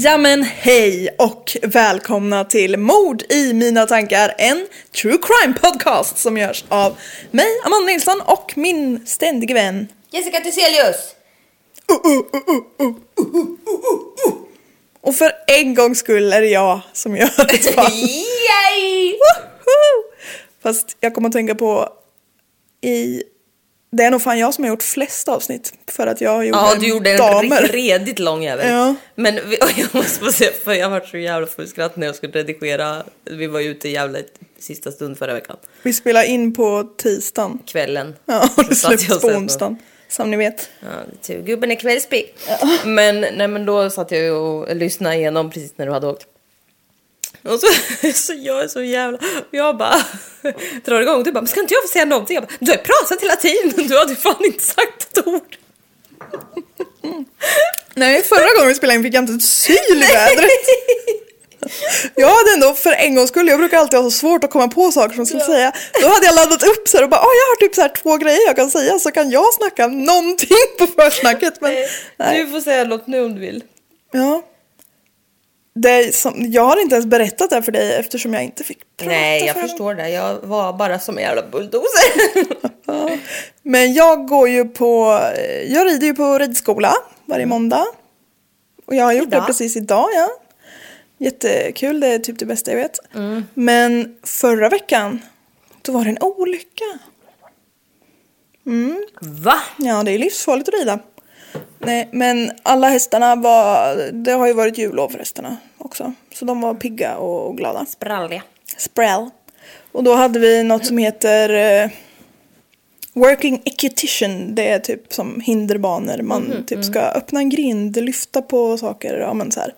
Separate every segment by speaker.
Speaker 1: Ja men hej och välkomna till Mord i mina tankar, en true crime podcast som görs av mig, Amanda Nilsson och min ständige vän.
Speaker 2: Jessica Thyselius!
Speaker 1: Och för en gångs skull är det jag som gör det.
Speaker 2: Yay!
Speaker 1: Woho! Fast jag kommer att tänka på i... Det är nog fan jag som har gjort flest avsnitt för att jag gjorde
Speaker 2: Ja, du gjorde en
Speaker 1: damer.
Speaker 2: redigt lång jävel.
Speaker 1: Ja.
Speaker 2: Men jag måste bara säga, för jag var så jävla full skratt när jag skulle redigera. Vi var ute jävla sista stund förra veckan.
Speaker 1: Vi spelar in på tisdagen.
Speaker 2: Kvällen.
Speaker 1: Ja, och det
Speaker 2: och
Speaker 1: på onsdagen. Som ni vet.
Speaker 2: Ja, tur gubben är kvällspigg. Men, nej, men då satt jag och lyssnade igenom precis när du hade åkt. Och så, så jag är så jävla... Jag bara drar igång. Du bara, men ska inte jag få säga någonting? Jag bara, du har ju pratat hela tiden. Du hade ju fan inte sagt ett ord.
Speaker 1: Nej, förra gången vi spelade in fick jag inte ett syl i vädret. Jag hade ändå för en gångs skull, jag brukar alltid ha så svårt att komma på saker som jag skulle säga. Då hade jag laddat upp så här och bara, "Åh, jag har typ så två grejer jag kan säga så kan jag snacka någonting på försnacket. Men nej.
Speaker 2: Du får säga något nu om du vill.
Speaker 1: Ja. Det som, jag har inte ens berättat det här för dig eftersom jag inte fick prata
Speaker 2: Nej, jag
Speaker 1: för en-
Speaker 2: förstår det. Jag var bara som en jävla bulldozer.
Speaker 1: Men jag går ju på, jag rider ju på ridskola varje måndag. Och jag har gjort det
Speaker 2: Idag?
Speaker 1: precis idag, ja. Jättekul, det är typ det bästa jag vet. Men förra veckan, då var det en olycka.
Speaker 2: Va?
Speaker 1: Ja, det är livsfarligt att rida. Nej, men alla hästarna var, det har ju varit jullov för hästarna också. Så de var pigga och, och glada.
Speaker 2: Spralliga.
Speaker 1: Sprell. Och då hade vi något som heter eh, Working Equitation. Det är typ som hinderbanor. Man typ ska öppna en grind, lyfta på saker. Ja, men så här.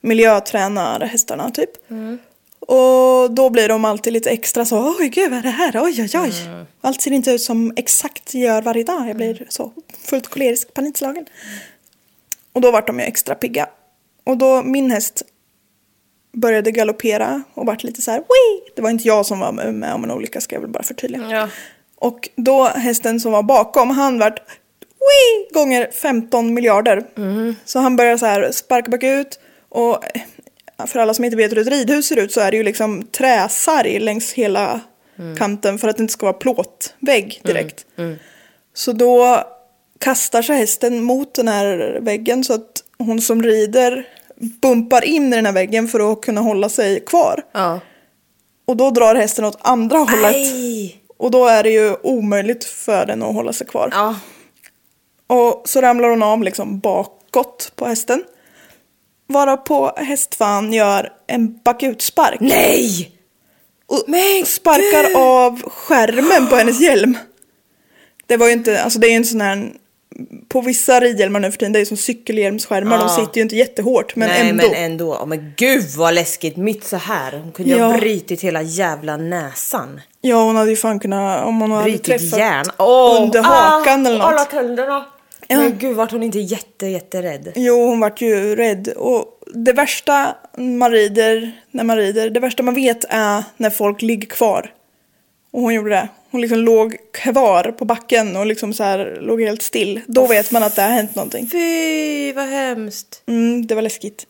Speaker 1: Miljötränar hästarna typ. Och då blir de alltid lite extra så, oj gud vad är det här, oj oj oj. Allt ser inte ut som exakt gör varje dag. Jag blir så fullt kolerisk, panikslagen. Och då vart de ju extra pigga. Och då min häst började galoppera och vart lite så här, Wii! Det var inte jag som var med, om en olycka ska jag väl bara förtydliga.
Speaker 2: Ja.
Speaker 1: Och då hästen som var bakom, han vart Wii! gånger 15 miljarder. Så han började så här sparka bakut och eh, för alla som inte vet hur ett ridhus ser ut så är det ju liksom träsarg längs hela kanten för att det inte ska vara plåtvägg direkt. Så då kastar sig hästen mot den här väggen så att hon som rider bumpar in i den här väggen för att kunna hålla sig kvar.
Speaker 2: Ja.
Speaker 1: Och då drar hästen åt andra hållet.
Speaker 2: Aj.
Speaker 1: Och då är det ju omöjligt för den att hålla sig kvar.
Speaker 2: Ja.
Speaker 1: Och så ramlar hon av liksom bakåt på hästen. Varpå hästfan gör en bakutspark.
Speaker 2: Nej!
Speaker 1: Och sparkar av skärmen på hennes hjälm. Det var ju inte, alltså det är ju en sån här på vissa ridhjälmar nu för tiden, det är som cykelhjälmsskärmar, de sitter ju inte jättehårt men
Speaker 2: Nej
Speaker 1: ändå.
Speaker 2: men ändå. Oh, men gud vad läskigt. Mitt så här. Hon kunde ju
Speaker 1: Ja.
Speaker 2: ha brutit hela jävla näsan.
Speaker 1: Ja hon hade ju fan kunnat, om hon hade
Speaker 2: Brutit
Speaker 1: träffat
Speaker 2: hjärnan. Åh,
Speaker 1: under hakan
Speaker 2: ah,
Speaker 1: eller något.
Speaker 2: Alla tänderna.
Speaker 1: Ja.
Speaker 2: Men gud vart hon inte jätte jätterädd.
Speaker 1: Jo, hon vart ju rädd. Och det värsta man rider, när man rider, det värsta man vet är när folk ligger kvar. Och hon gjorde det. Hon liksom låg kvar på backen och liksom så här låg helt still. Då vet man att det har hänt någonting.
Speaker 2: Fy vad hemskt.
Speaker 1: Mm, det var läskigt.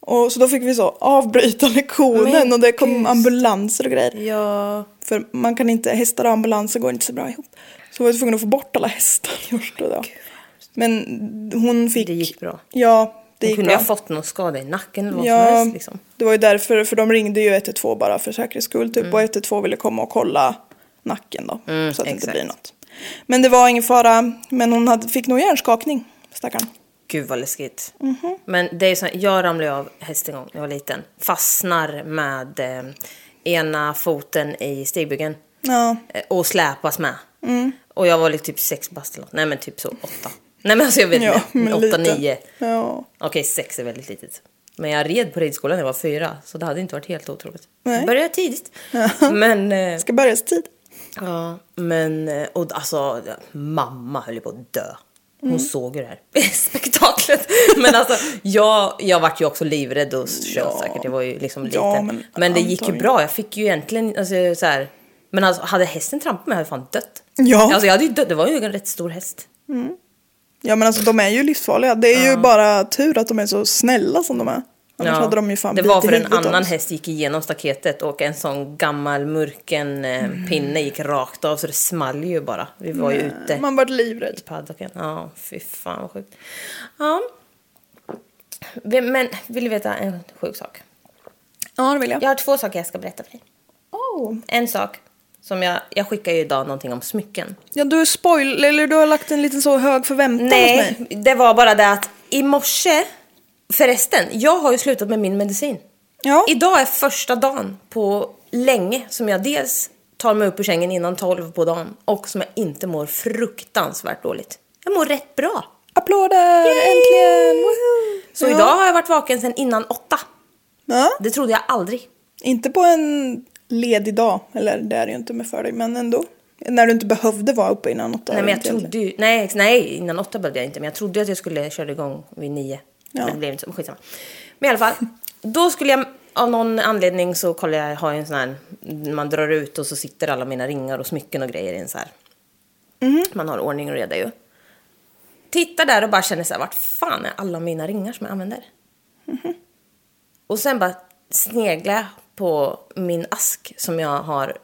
Speaker 1: Och så då fick vi så avbryta lektionen
Speaker 2: Men
Speaker 1: och det kom
Speaker 2: gud.
Speaker 1: ambulanser och grejer.
Speaker 2: Ja.
Speaker 1: För man kan inte, hästar och ambulanser går inte så bra ihop. Så var vi tvungna att få bort alla hästar först då. Men hon fick...
Speaker 2: Det gick bra.
Speaker 1: Ja, det
Speaker 2: kunde
Speaker 1: bra.
Speaker 2: ha fått någon skada i nacken eller vad som
Speaker 1: Ja,
Speaker 2: helst liksom.
Speaker 1: det var ju därför, för de ringde ju 112 bara för säkerhets skull typ.
Speaker 2: Mm.
Speaker 1: Och 112 ville komma och kolla nacken då. så att det inte
Speaker 2: exakt.
Speaker 1: blir något. Men det var ingen fara, men hon hade, fick nog hjärnskakning, stackarn.
Speaker 2: Gud vad läskigt.
Speaker 1: Mhm.
Speaker 2: Men det är så, jag ramlade ju av häst en gång när jag var liten. Fastnar med eh, ena foten i stigbyggen.
Speaker 1: Ja,
Speaker 2: Eh, Och släpas med.
Speaker 1: Mm.
Speaker 2: Och jag var typ sex bast. Nej men typ så åtta. Nej men alltså jag vet
Speaker 1: ja
Speaker 2: inte. Åtta, nio.
Speaker 1: Ja.
Speaker 2: Okej sex är väldigt litet. Men jag red på ridskolan när jag var fyra. Så det hade inte varit helt otroligt.
Speaker 1: Nej.
Speaker 2: Började tidigt. Men... Eh,
Speaker 1: Ska börja tid.
Speaker 2: Ja, men eh, och alltså mamma höll ju på att dö. Hon
Speaker 1: Mm.
Speaker 2: såg ju det här spektaklet. Men alltså jag, jag vart ju också livrädd och köldsäker. Jag var ju liksom liten.
Speaker 1: Ja,
Speaker 2: men
Speaker 1: men
Speaker 2: det gick ju bra. Jag fick ju egentligen alltså, så här. Men alltså hade hästen trampat mig hade jag fan dött.
Speaker 1: Ja.
Speaker 2: Alltså jag hade ju dött. Det var ju en rätt stor häst.
Speaker 1: Ja men alltså de är ju livsfarliga. Det är ju bara tur att de är så snälla som de är. Annars hade de ju fan
Speaker 2: det var för en annan
Speaker 1: oss.
Speaker 2: häst gick igenom staketet och en sån gammal murken eh,
Speaker 1: Mm.
Speaker 2: pinne gick rakt av så det small ju bara. Vi var ju ute.
Speaker 1: Man vart livrädd.
Speaker 2: i paddocken. Ja, fy fan vad sjukt. Ja. Men vill du veta en sjuk sak?
Speaker 1: Ja det vill jag.
Speaker 2: Jag har två saker jag ska berätta för dig.
Speaker 1: Oh.
Speaker 2: En sak som jag, jag skickar ju idag någonting om smycken.
Speaker 1: Ja du spoil, eller du har lagt en liten så hög förväntan hos
Speaker 2: Nej,
Speaker 1: mig.
Speaker 2: det var bara det att i morse, förresten, jag har ju slutat med min medicin.
Speaker 1: Ja.
Speaker 2: Idag är första dagen på länge som jag dels tar mig upp ur sängen innan 12 på dagen och som jag inte mår fruktansvärt dåligt. Jag mår rätt bra.
Speaker 1: Applåder! Äntligen! Woohoo!
Speaker 2: Så
Speaker 1: ja.
Speaker 2: idag har jag varit vaken sedan innan åtta.
Speaker 1: Ja.
Speaker 2: Det trodde jag aldrig.
Speaker 1: Inte på en ledig dag, eller det är det ju inte med för dig, men ändå. När du inte behövde vara uppe innan åtta.
Speaker 2: Nej, men jag trodde ju, nej, nej, innan åtta behövde jag inte, men jag trodde att jag skulle köra igång vid nio.
Speaker 1: Ja.
Speaker 2: Men det blev inte så, skitsamma. Men i alla fall, då skulle jag, av någon anledning så kollar jag, har jag en sån här, man drar ut och så sitter alla mina ringar och smycken och grejer i en så här.
Speaker 1: Mhm.
Speaker 2: Man har ordning och reda ju. Tittar där och bara känner så här, vart fan är alla mina ringar som jag använder?
Speaker 1: Mhm.
Speaker 2: Och sen bara sneglar jag på min ask som jag har,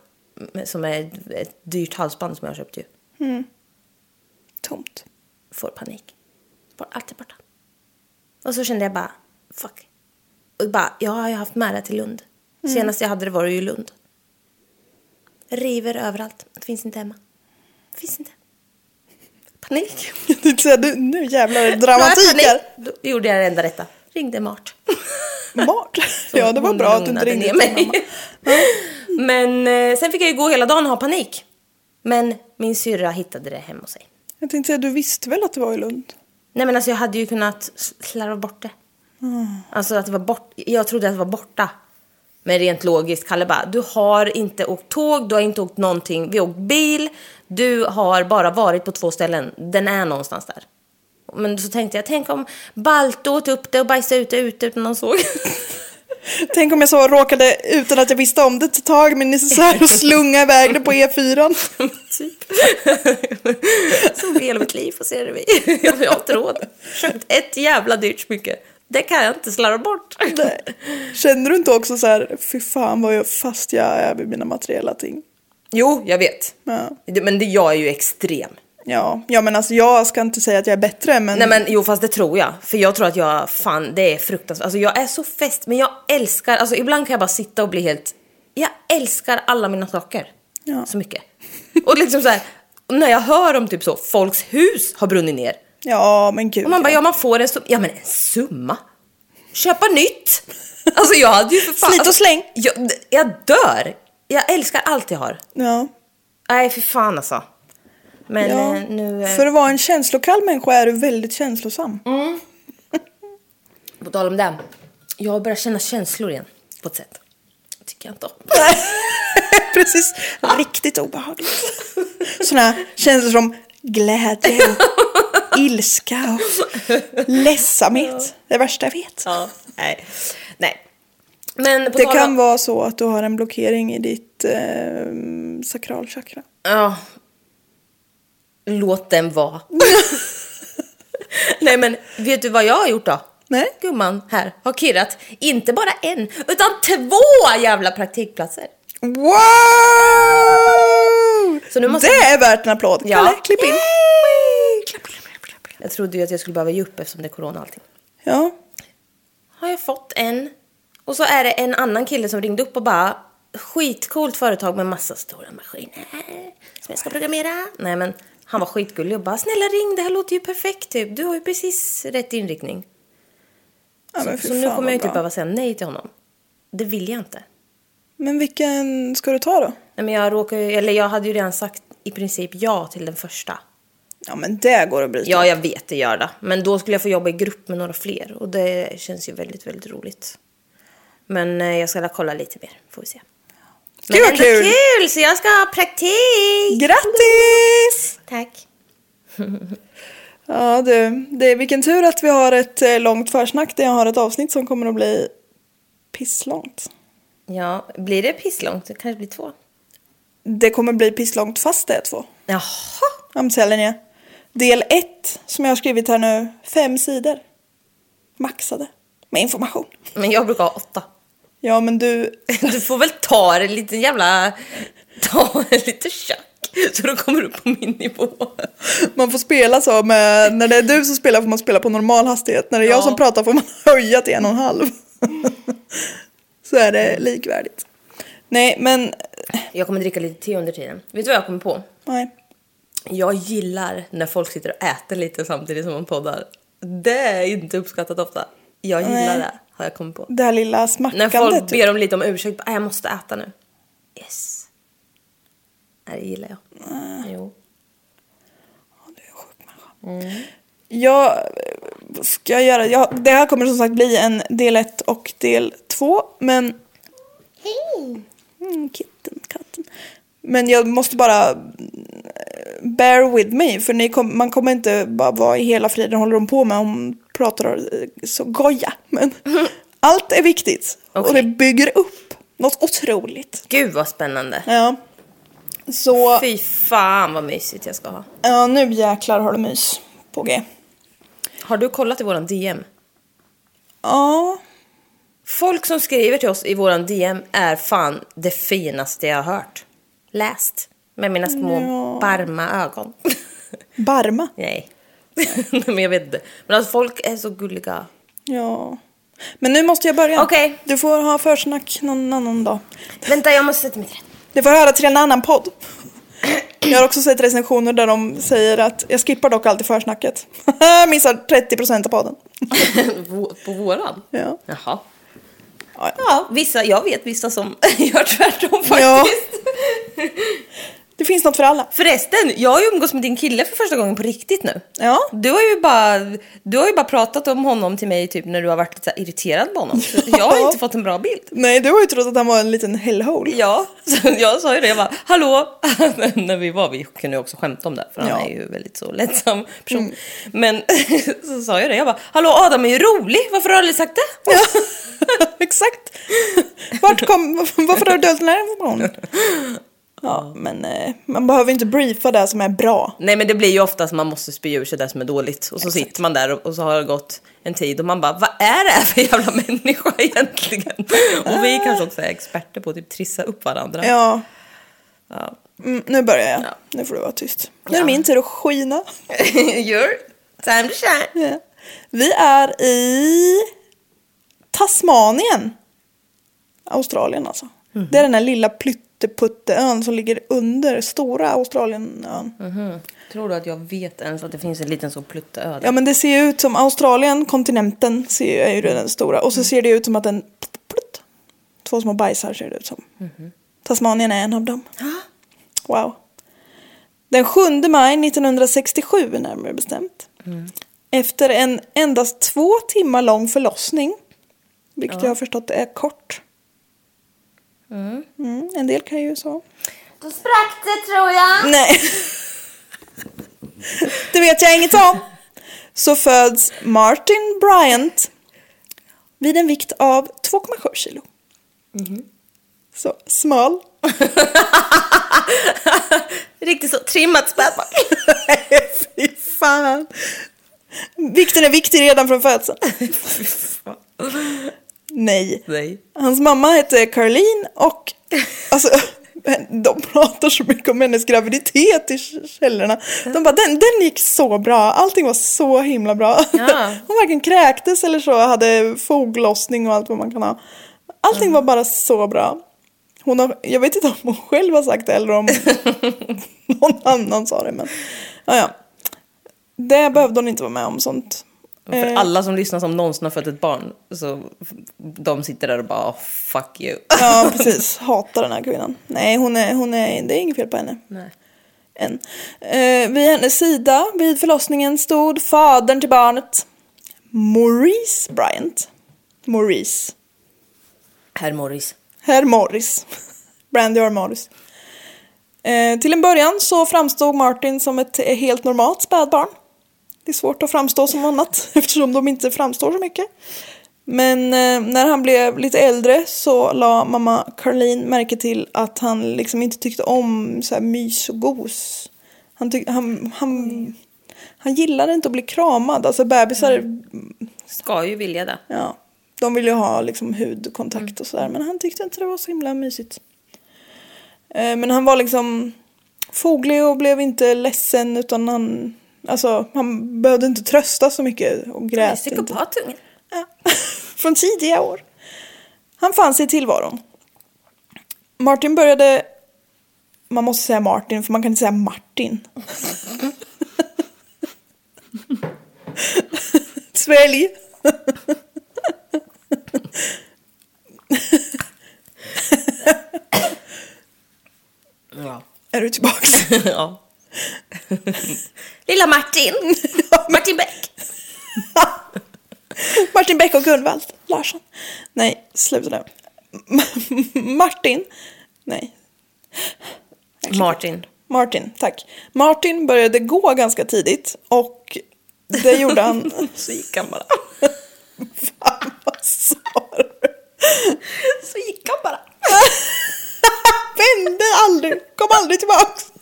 Speaker 2: som är ett, dyrt halsband som jag har köpt ju.
Speaker 1: Tomt.
Speaker 2: får panik. Allt är borta. Och så kände jag bara, fuck. Och bara, jag har ju haft med det till Lund. Senast jag hade det var det ju Lund. River överallt. Det finns inte hemma. Det finns inte. Panik.
Speaker 1: Nu jävlar är det dramatik här.
Speaker 2: Då gjorde jag det enda rätta. Ringde Mart.
Speaker 1: Mart.
Speaker 2: Så
Speaker 1: Ja, det var bra att du inte ringde
Speaker 2: ner mig.
Speaker 1: mamma.
Speaker 2: Men eh, sen fick jag ju gå hela dagen och ha panik. Men min syrra hittade det hemma hos sig.
Speaker 1: Jag tänkte säga, du visste väl att det var i Lund?
Speaker 2: Nej men alltså jag hade ju kunnat slarva bort det. Alltså att det var bort. Jag trodde att det var borta. Men rent logiskt, Kalle bara, du har inte åkt tåg, du har inte åkt någonting, vi har åkt bil, du har bara varit på två ställen, den är någonstans där. Men så tänkte jag, tänk om Balto åt upp det och bajsade ut det ute utan någon såg.
Speaker 1: Tänk om jag så råkade, utan att jag visste om det, ta tag min necessär och slunga iväg det på E E4.
Speaker 2: typ. Såg hela mitt liv och ser det vi. Jag har inte råd. Köpt ett jävla dyrt smycke. Det kan jag inte slarva bort.
Speaker 1: Nej. Känner du inte också så här, fy fan vad jag fast jag är vid mina materiella ting?
Speaker 2: Jo, jag vet.
Speaker 1: Ja.
Speaker 2: Men det, jag är ju extrem.
Speaker 1: Ja, ja men alltså jag ska inte säga att jag är bättre men,
Speaker 2: Nej men jo fast det tror jag. För jag tror att jag, fan det är fruktansvärt. Alltså jag är så fäst men jag älskar, alltså ibland kan jag bara sitta och bli helt, jag älskar alla mina saker.
Speaker 1: Ja.
Speaker 2: Så mycket. Och liksom så här, när jag hör om typ så, folks hus har brunnit ner.
Speaker 1: ja men gud.
Speaker 2: Och man bara,
Speaker 1: ja.
Speaker 2: ja man får en summa, ja men en summa? Köpa nytt! Alltså jag hade ju för fan...
Speaker 1: Slit och
Speaker 2: alltså,
Speaker 1: släng.
Speaker 2: Jag, jag dör! Jag älskar allt jag har.
Speaker 1: ja.
Speaker 2: Nej för fan alltså. Men
Speaker 1: Ja.
Speaker 2: eh, nu, eh,
Speaker 1: För att vara en känslokall människa är du väldigt känslosam.
Speaker 2: på tal om det. Jag har börjat känna känslor igen. På ett sätt. Tycker jag inte om.
Speaker 1: Precis. Riktigt obehagligt. Sådana känslor som glädje och ilska och ledsamhet. Det värsta jag vet.
Speaker 2: Ja, nej. Nej. Men
Speaker 1: Det kan vara så att du har en blockering i ditt eh, sakralchakra.
Speaker 2: Ja. Låt den vara. Nej men vet du vad jag har gjort då?
Speaker 1: Nej.
Speaker 2: Gumman här har kirrat inte bara en utan två jävla praktikplatser.
Speaker 1: Wow!
Speaker 2: Så nu måste
Speaker 1: Det är värt en applåd.
Speaker 2: Ja.
Speaker 1: Kalle, klipp in.
Speaker 2: Jag trodde ju att jag skulle behöva ge upp eftersom det är corona och allting.
Speaker 1: Ja.
Speaker 2: Har jag fått en. Och så är det en annan kille som ringde upp och bara skitcoolt företag med massa stora maskiner som jag ska programmera. Nej men han var skitgullig och bara snälla ring det här låter ju perfekt typ. Du har ju precis rätt inriktning.
Speaker 1: ja
Speaker 2: så så nu kommer jag ju typ behöva säga nej till honom. Det vill jag inte.
Speaker 1: Men vilken ska du ta då?
Speaker 2: Nej, men jag råkar eller jag hade ju redan sagt i princip ja till den första.
Speaker 1: Ja men det går att bryta.
Speaker 2: Ja, jag vet det gör det. Men då skulle jag få jobba i grupp med några fler och det känns ju väldigt, väldigt roligt. Men eh, jag ska la kolla lite mer, får vi se.
Speaker 1: Gud, vad
Speaker 2: ändå
Speaker 1: kul!
Speaker 2: kul! Så jag ska ha praktik!
Speaker 1: Grattis!
Speaker 2: Tack.
Speaker 1: Ja du, det är vilken tur att vi har ett eh, långt försnack där jag har ett avsnitt som kommer att bli pisslångt.
Speaker 2: Ja, blir det pisslångt? Det kanske blir två.
Speaker 1: Det kommer bli pisslångt fast det är två.
Speaker 2: Jaha!
Speaker 1: I'm telling you. Del ett som jag har skrivit här nu, fem sidor. Maxade. Med information.
Speaker 2: Men jag brukar ha åtta.
Speaker 1: Ja men du,
Speaker 2: Du får väl ta det lite jävla... Ta en lite tjack. Så då kommer du på min nivå.
Speaker 1: man får spela så med, när det är du som spelar får man spela på normal hastighet. När det är jag
Speaker 2: Ja.
Speaker 1: som pratar får man höja till en och en halv. så är det likvärdigt. Nej men,
Speaker 2: Jag kommer dricka lite te under tiden. Vet du vad jag kommer på?
Speaker 1: nej.
Speaker 2: Jag gillar när folk sitter och äter lite samtidigt som man poddar. Det är inte uppskattat ofta. Jag gillar
Speaker 1: Nej.
Speaker 2: det, har jag kommit på.
Speaker 1: Det här lilla
Speaker 2: När
Speaker 1: smackandet.
Speaker 2: folk
Speaker 1: typ.
Speaker 2: ber om lite om ursäkt, "Ah, jag måste äta nu. Yes. Nej, det gillar jag. Jo.
Speaker 1: Jag ska jag göra, jag, det här kommer som sagt bli en del 1 och del 2 men... Hej! Mm, kitten, katten. Men jag måste bara eh, bear with me för ni kom, man kommer inte bara vara i hela friden håller de på med om pratar eh, så goja. Men allt är viktigt och
Speaker 2: Okej.
Speaker 1: det bygger upp något otroligt.
Speaker 2: Gud vad spännande.
Speaker 1: Ja. Så,
Speaker 2: Fy fan vad mysigt jag ska ha.
Speaker 1: ja nu jäklar har du mys på G.
Speaker 2: Har du kollat i våran DM?
Speaker 1: Ja,
Speaker 2: Folk som skriver till oss i våran DM är fan det finaste jag har hört. Läst. Med mina små varma ögon.
Speaker 1: Barma.
Speaker 2: Nej. Men jag vet inte. Men alltså folk är så gulliga.
Speaker 1: Ja. Men nu måste jag börja.
Speaker 2: Okej.
Speaker 1: Du får ha försnack någon annan dag.
Speaker 2: Vänta, jag måste sätta mig till
Speaker 1: Du får höra till en annan podd. Jag har också sett recensioner där de säger att jag skippar dock alltid försnacket. Missar 30% av podden.
Speaker 2: På våran?
Speaker 1: Ja.
Speaker 2: Jaha.
Speaker 1: Ja.
Speaker 2: Ja, vissa, jag vet vissa som gör tvärtom faktiskt.
Speaker 1: Ja. Det finns något för alla.
Speaker 2: Förresten, jag har ju umgås med din kille för första gången på riktigt nu.
Speaker 1: Ja.
Speaker 2: Du har ju bara, du har ju bara pratat om honom till mig typ när du har varit lite irriterad på honom. Så jag har inte fått en bra bild.
Speaker 1: Nej, du har ju trott att han var en liten hellhole.
Speaker 2: Ja, så jag sa ju det. Jag bara, hallå! när vi var, vi kunde ju också skämta om det, för han
Speaker 1: Ja.
Speaker 2: är ju väldigt så lättsam person. Men så sa jag det, jag bara, hallå Adam är ju rolig, varför har du aldrig sagt det?
Speaker 1: Ja. Exakt. Vart kom, varför har du dolt den här informationen? Ja, men eh, man behöver inte briefa det som är bra.
Speaker 2: Nej men det blir ju ofta som man måste spy ur sig det som är dåligt. Och så sitter man där och, och så har det gått en tid och man bara, vad är det här för jävla människa egentligen? Och vi kanske också är experter på att typ trissa upp varandra.
Speaker 1: Ja,
Speaker 2: Ja.
Speaker 1: mm, nu börjar jag.
Speaker 2: Ja.
Speaker 1: Nu får du vara tyst. Nu är det min tur att skina.
Speaker 2: Your time to shine.
Speaker 1: Ja. Vi är i Tasmanien. Australien alltså.
Speaker 2: Mhm.
Speaker 1: Det är den här lilla pytteputteön som ligger under stora Australienön.
Speaker 2: Tror du att jag vet ens att det finns en liten så plutteö?
Speaker 1: Ja men det ser ju ut som Australien, kontinenten ser, är ju den stora. Och så ser det ut som att en plutt, två små bajsar ser det ut som. Tasmanien är en av dem. Wow. Den 7 maj 1967 närmare bestämt. Efter en endast två timmar lång förlossning. Vilket jag har förstått är kort. Mm, en del kan ju så.
Speaker 2: Då sprack det tror jag.
Speaker 1: Nej. det vet jag inget om. Så föds Martin Bryant vid en vikt av 2,7 kilo. Så smal.
Speaker 2: Riktigt så trimmat spädbarn.
Speaker 1: Fy fan. Vikten är viktig redan från födseln. Nej.
Speaker 2: Nej.
Speaker 1: Hans mamma hette Caroline och alltså, de pratar så mycket om hennes graviditet i källorna. De bara, den, den gick så bra, allting var så himla bra.
Speaker 2: Ja.
Speaker 1: Hon varken kräktes eller så, hade foglossning och allt vad man kan ha. Allting var bara så bra. Hon har, jag vet inte om hon själv har sagt det eller om någon annan sa det. Men, ja, ja. Det behövde hon inte vara med om sånt.
Speaker 2: För
Speaker 1: Eh,
Speaker 2: alla som lyssnar som någonsin har fött ett barn, så de sitter där och bara oh, fuck you.
Speaker 1: Ja, precis. Hatar den här kvinnan. Nej, hon är, hon är, det är inget fel på henne.
Speaker 2: Nej.
Speaker 1: Än. Eh, vid hennes sida, vid förlossningen, stod fadern till barnet. Maurice Bryant. Maurice.
Speaker 2: Herr Morris.
Speaker 1: Herr Morris. Brandy R. Morris. Eh, till en början så framstod Martin som ett helt normalt spädbarn. Det är svårt att framstå som annat eftersom de inte framstår så mycket. Men eh, när han blev lite äldre så la mamma Caroline märke till att han liksom inte tyckte om så här mys och gos. Han, tyck, han, han, han gillade inte att bli kramad. Alltså bebisar,
Speaker 2: Ska ju vilja det.
Speaker 1: ja, de vill ju ha liksom hudkontakt och sådär. Men han tyckte inte det var så himla mysigt. Eh, Men han var liksom foglig och blev inte ledsen utan han, alltså, han behövde inte trösta så mycket och grät inte.
Speaker 2: Psykopatungen.
Speaker 1: Ja. Från tidiga år. Han fann sig i tillvaron. Martin började... Man måste säga Martin för man kan inte säga Martin. Svälj.
Speaker 2: Ja.
Speaker 1: Är du tillbaks?
Speaker 2: ja. Lilla Martin. Martin Beck.
Speaker 1: Martin Beck och Gunvald Larsson. Nej, sluta nu. Martin. Nej.
Speaker 2: Martin.
Speaker 1: Martin, tack. Martin började gå ganska tidigt och det gjorde han...
Speaker 2: Så gick han bara.
Speaker 1: Fan, vad sa du?
Speaker 2: Så gick han bara.
Speaker 1: Vände aldrig, kom aldrig tillbaks.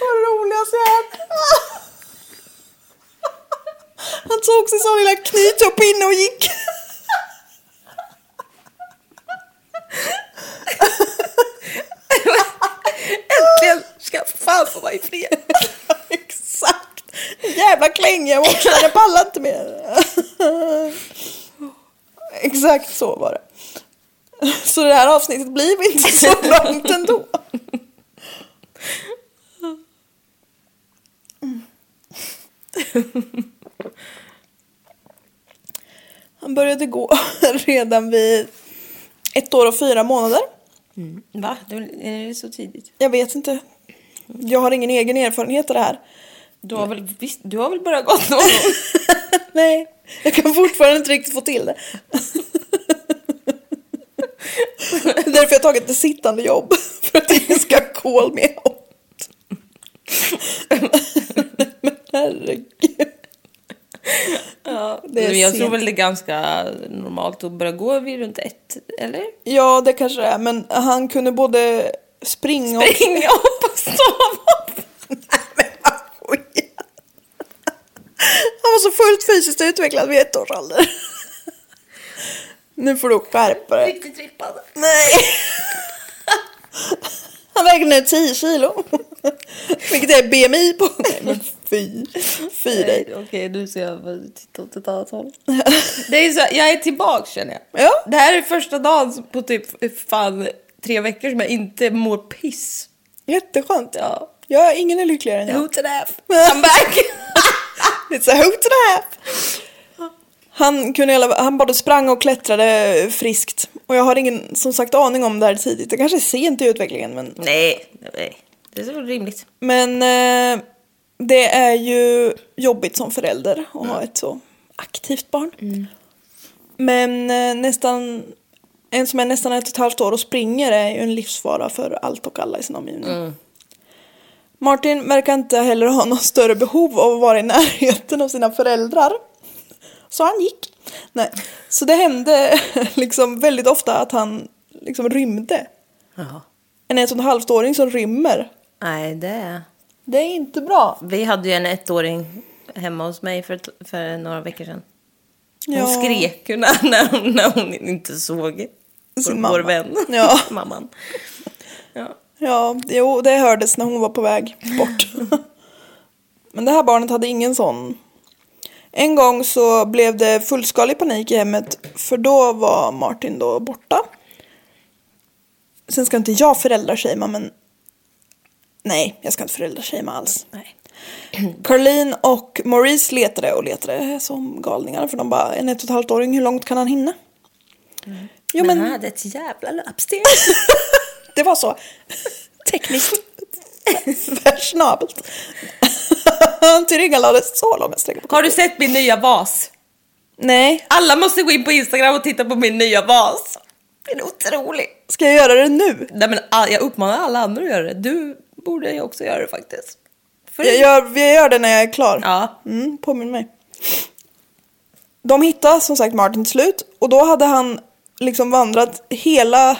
Speaker 1: Vad roligast jag hört. Han lilla knyttuppinne och gick.
Speaker 2: Äntligen ska jag fan få vara i fred.
Speaker 1: Exakt. Jävla klänga också, jag pallar inte mer. Exakt så var det. Så det här avsnittet blir inte så långt ändå. Han började gå redan vid ett år och fyra månader.
Speaker 2: Va? Det är det så tidigt?
Speaker 1: Jag vet inte. Jag har ingen egen erfarenhet av det här.
Speaker 2: Du har väl, visst, du har väl börjat gått någon gång?
Speaker 1: Nej, jag kan fortfarande inte riktigt få till det. Det är därför jag har tagit ett sittande jobb. För att ingen ska call me out. Men herregud.
Speaker 2: Ja,
Speaker 1: Det är
Speaker 2: men jag tror
Speaker 1: sent.
Speaker 2: väl det är ganska normalt att börja gå vid runt ett, eller?
Speaker 1: Ja, det kanske det är. Men han kunde både springa och...
Speaker 2: Springa upp och
Speaker 1: men vad skit. Han var så fullt fysiskt utvecklad vid ett års ålder. Nu får du skärpa dig.
Speaker 2: Riktigt trippad.
Speaker 1: Nej. Han väger nu 10 kilo. Vilket är BMI på. Nej men fy. Fy dig.
Speaker 2: Okej, nu ska jag titta åt ett annat håll. Det är så, jag är tillbaka känner jag.
Speaker 1: Ja.
Speaker 2: Det här är första dagen på typ fan tre veckor som jag inte mår piss.
Speaker 1: Jätteskönt.
Speaker 2: Ja.
Speaker 1: Ja, ingen är lyckligare än jag.
Speaker 2: Hoot and half. I'm back.
Speaker 1: It's a hoot and a half. Han, kunde, han både sprang och klättrade friskt. Och jag har ingen som sagt aning om det här tidigt. Det kanske är sent i utvecklingen. Men,
Speaker 2: Nej, nej. Det är väl rimligt.
Speaker 1: men eh, det är ju jobbigt som förälder att ha ett så aktivt barn. Men eh, nästan, en som är nästan ett och ett halvt år och springer är ju en livsfara för allt och alla i sin omgivning. Martin verkar inte heller ha något större behov av att vara i närheten av sina föräldrar. Så han gick. Nej. Så det hände liksom väldigt ofta att han liksom rymde.
Speaker 2: Jaha.
Speaker 1: En ett och ett halvt åring som rymmer.
Speaker 2: Nej, det...
Speaker 1: Det är inte bra.
Speaker 2: Vi hade ju en ettåring hemma hos mig för, för några veckor sedan. Hon
Speaker 1: Ja.
Speaker 2: skrek ju när, när, hon, när hon inte såg
Speaker 1: Sin
Speaker 2: vår,
Speaker 1: mamma.
Speaker 2: vår vän.
Speaker 1: Ja.
Speaker 2: Mamman. Ja.
Speaker 1: Ja, jo, det hördes när hon var på väg bort. Men det här barnet hade ingen sån. En gång så blev det fullskalig panik i hemmet för då var Martin då borta. Sen ska inte jag föräldrashamea men nej, jag ska inte föräldrashamea alls.
Speaker 2: Nej.
Speaker 1: Caroline och Maurice letade och letade som galningar för de bara en ett och ett halvt åring, hur långt kan han hinna? Jo
Speaker 2: Men
Speaker 1: men
Speaker 2: han hade ett jävla löpsteg.
Speaker 1: det var så tekniskt fashionabelt. Tillryggalades så långa sträckor
Speaker 2: Har du sett min nya vas?
Speaker 1: Nej,
Speaker 2: Alla måste gå in på Instagram och titta på min nya vas. Den är otrolig.
Speaker 1: ska jag göra det nu?
Speaker 2: Nej, men jag uppmanar alla andra att göra det. Du borde ju också göra det faktiskt. För
Speaker 1: Jag gör, jag gör det när jag är klar.
Speaker 2: Ja.
Speaker 1: Mm, påminn mig. De hittade som sagt Martin till slut och då hade han liksom vandrat hela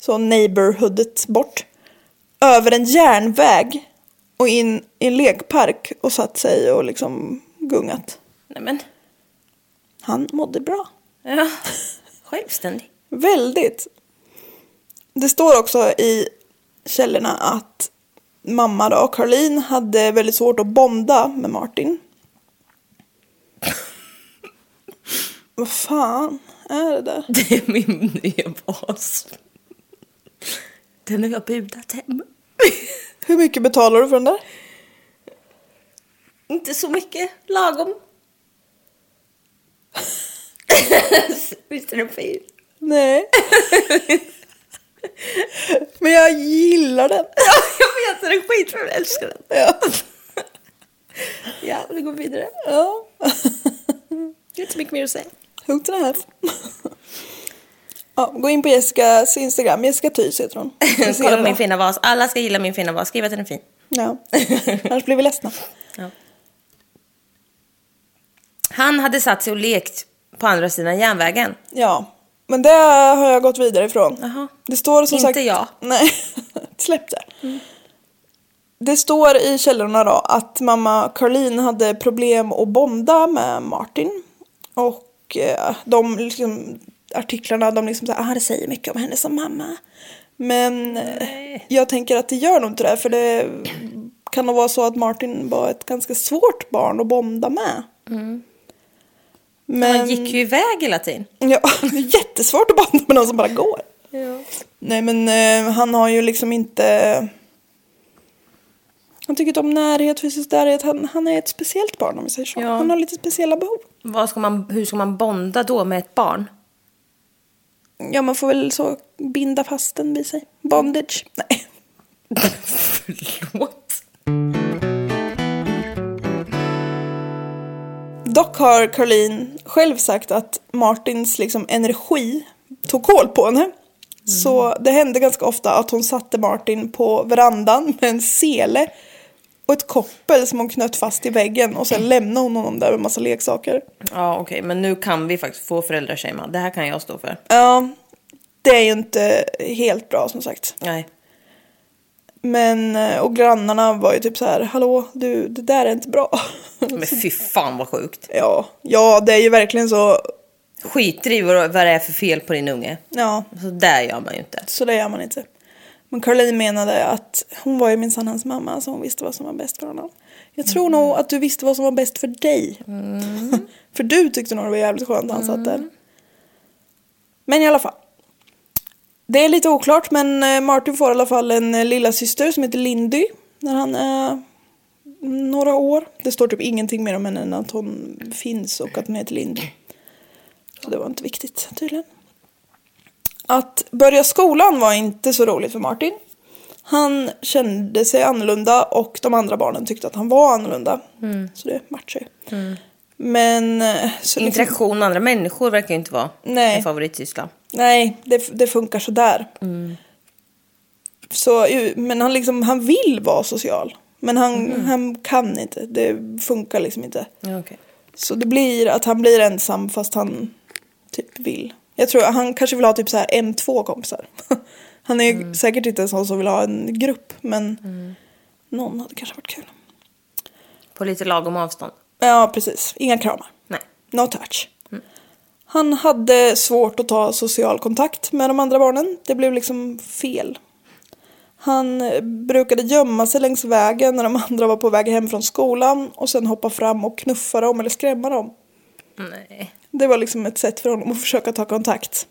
Speaker 1: så neighborhoodet bort. Över en järnväg och in i en lekpark och satt sig och liksom gungat.
Speaker 2: Nej men,
Speaker 1: Han mådde bra.
Speaker 2: ja. Självständig.
Speaker 1: Väldigt. Det står också i källorna att mamma då, Caroline, hade väldigt svårt att bonda med Martin. Vad fan är det där?
Speaker 2: Det är min nya vas. Den har jag budat hem.
Speaker 1: Hur mycket betalar du för den där?
Speaker 2: Inte så mycket, lagom. Visst är den fin?
Speaker 1: Nej. Men jag gillar den.
Speaker 2: Ja, jag vet, den är skitful, jag älskar den.
Speaker 1: Ja.
Speaker 2: Ja, vi går vidare.
Speaker 1: ja.
Speaker 2: Det är inte så mycket mer att säga.
Speaker 1: Hook to the half. Ja, gå in på Jessicas Instagram. Jessica Thys heter hon.
Speaker 2: Kolla på min fina vas. Alla ska gilla min fina vas. Skriv att den är fin.
Speaker 1: Ja. Annars blir vi ledsna.
Speaker 2: Ja. Han hade satt sig och lekt på andra sidan järnvägen.
Speaker 1: Ja, men det har jag gått vidare ifrån.
Speaker 2: Jaha.
Speaker 1: Det står som
Speaker 2: Inte
Speaker 1: sagt...
Speaker 2: jag.
Speaker 1: Nej, släpp det. Det står i källorna då att mamma Caroline hade problem att bonda med Martin. Och eh, de liksom, artiklarna, de liksom såhär, ah, det säger mycket om henne som mamma. Men eh, jag tänker att det gör nog inte det, för det kan nog vara så att Martin var ett ganska svårt barn att bonda med. Men...
Speaker 2: Han gick ju iväg hela tiden.
Speaker 1: Ja, det är jättesvårt att bonda med någon som bara går. Nej men eh, han har ju liksom inte... Han tycker inte om närhet, fysisk närhet. Han, han är ett speciellt barn om vi säger så.
Speaker 2: Ja.
Speaker 1: Han har lite speciella behov.
Speaker 2: Vad ska man, hur ska man bonda då med ett barn?
Speaker 1: Ja, man får väl så binda fast den vid sig. Bondage. Nej.
Speaker 2: Förlåt.
Speaker 1: Dock har Caroline själv sagt att Martins liksom energi tog koll på henne. Så det hände ganska ofta att hon satte Martin på verandan med en sele och ett koppel som hon knöt fast i väggen och sen lämnade hon honom där med massa leksaker.
Speaker 2: Ja, okej, men nu kan vi faktiskt få föräldrashama. Det här kan jag stå för.
Speaker 1: Ja, det är ju inte helt bra som sagt.
Speaker 2: Nej.
Speaker 1: Men, eh, och grannarna var ju typ så här, hallå du, det där är inte bra.
Speaker 2: Men fy fan vad sjukt.
Speaker 1: ja, ja, det är ju verkligen så,
Speaker 2: Skiter i vad vad det är för fel på din unge.
Speaker 1: ja,
Speaker 2: Så där gör man ju inte.
Speaker 1: Så det gör man inte. Men Caroline menade att hon var ju minsann hans mamma så hon visste vad som var bäst för honom. Jag tror nog att du visste vad som var bäst för dig. för du tyckte nog det var jävligt skönt att han satt där. Men i alla fall. Det är lite oklart men eh, Martin får i alla fall en eh, lilla syster som heter Lindy. När han är några år. Det står typ ingenting mer om henne än att hon finns och att hon heter Lind. Så det var inte viktigt tydligen. Att börja skolan var inte så roligt för Martin. Han kände sig annorlunda och de andra barnen tyckte att han var annorlunda. Så det matchar ju. Men... eh, Så liksom,
Speaker 2: Interaktion med andra människor verkar ju inte vara
Speaker 1: Nej.
Speaker 2: en favoritsyssla.
Speaker 1: nej, det, det funkar sådär. Så, ju- men han, liksom, han vill vara social. Men han, han kan inte. Det funkar liksom inte.
Speaker 2: Ja, okej.
Speaker 1: Så det blir att han blir ensam fast han typ vill. Jag tror han kanske vill ha typ så här en, två kompisar. Han är säkert inte en sån som vill ha en grupp men någon hade kanske varit kul.
Speaker 2: På lite lagom avstånd.
Speaker 1: Ja precis, inga kramar.
Speaker 2: Nej.
Speaker 1: No touch. Han hade svårt att ta social kontakt med de andra barnen. Det blev liksom fel. Han brukade gömma sig längs vägen när de andra var på väg hem från skolan och sen hoppa fram och knuffa dem eller skrämma dem.
Speaker 2: Nej.
Speaker 1: Det var liksom ett sätt för honom att försöka ta kontakt.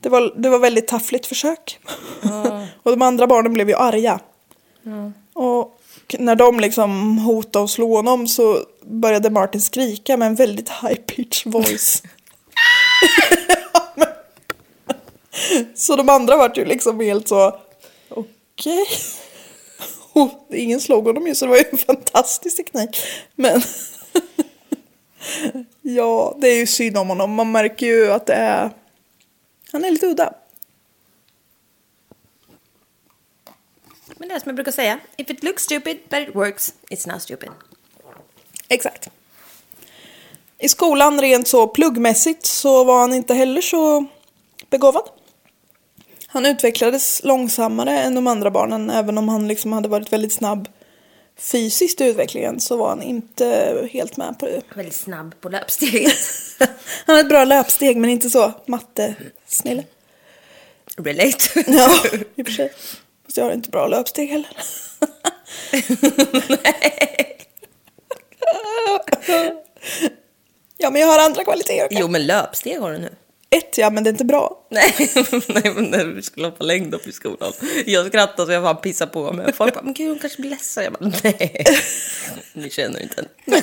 Speaker 1: Det var, det var väldigt taffligt försök. och de andra barnen blev ju arga. Och när de liksom hotade och slog honom så började Martin skrika med en väldigt high pitch voice. Så de andra vart ju liksom helt så, okej. Och ingen slog honom ju så det var ju en fantastisk teknik. Men ja, det är ju synd om honom. Man märker ju att det är, han är lite udda.
Speaker 2: Men det är som jag brukar säga. If it looks stupid but it works, it's not stupid.
Speaker 1: Exakt. I skolan rent så pluggmässigt så var han inte heller så begåvad. Han utvecklades långsammare än de andra barnen även om han liksom hade varit väldigt snabb fysiskt i utvecklingen så var han inte helt med på det.
Speaker 2: Väldigt snabb på löpsteget.
Speaker 1: Han hade ett bra löpsteg men inte så mattesnille.
Speaker 2: Relate.
Speaker 1: Ja, i och för sig. Fast jag har inte bra löpsteg heller. Ja, men jag har andra kvaliteter.
Speaker 2: Jo, men löpsteg har du nu.
Speaker 1: Ett ja, men det är inte bra.
Speaker 2: Nej, nej, men när vi skulle hoppa längdhopp i skolan. Jag skrattade så jag fan pissade på mig. Folk bara, men gud hon kanske blir ledsen. Jag bara, nej. Ni känner inte henne.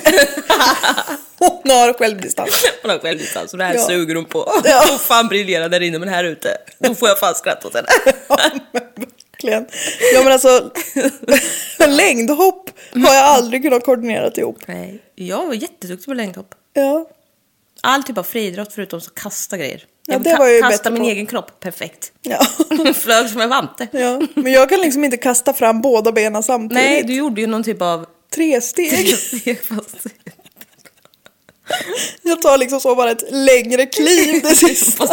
Speaker 1: Hon har självdistans.
Speaker 2: Hon har självdistans och det här
Speaker 1: Ja.
Speaker 2: suger hon på.
Speaker 1: Ja.
Speaker 2: Hon fan briljerar där inne men här ute, då får jag fan skratta åt henne.
Speaker 1: Ja, men verkligen. Ja, men alltså, längdhopp har jag aldrig kunnat koordinera ihop.
Speaker 2: Nej, jag var jätteduktig på längdhopp.
Speaker 1: Ja,
Speaker 2: All typ av friidrott förutom så kasta grejer.
Speaker 1: Ja,
Speaker 2: Jag
Speaker 1: det var ju
Speaker 2: kasta min
Speaker 1: på.
Speaker 2: egen kropp perfekt.
Speaker 1: ja.
Speaker 2: Flög som en vante.
Speaker 1: ja. Men jag kan liksom inte kasta fram båda benen samtidigt.
Speaker 2: Nej, du gjorde ju någon typ av...
Speaker 1: Tre steg. Jag tar liksom så bara ett längre kliv det sista.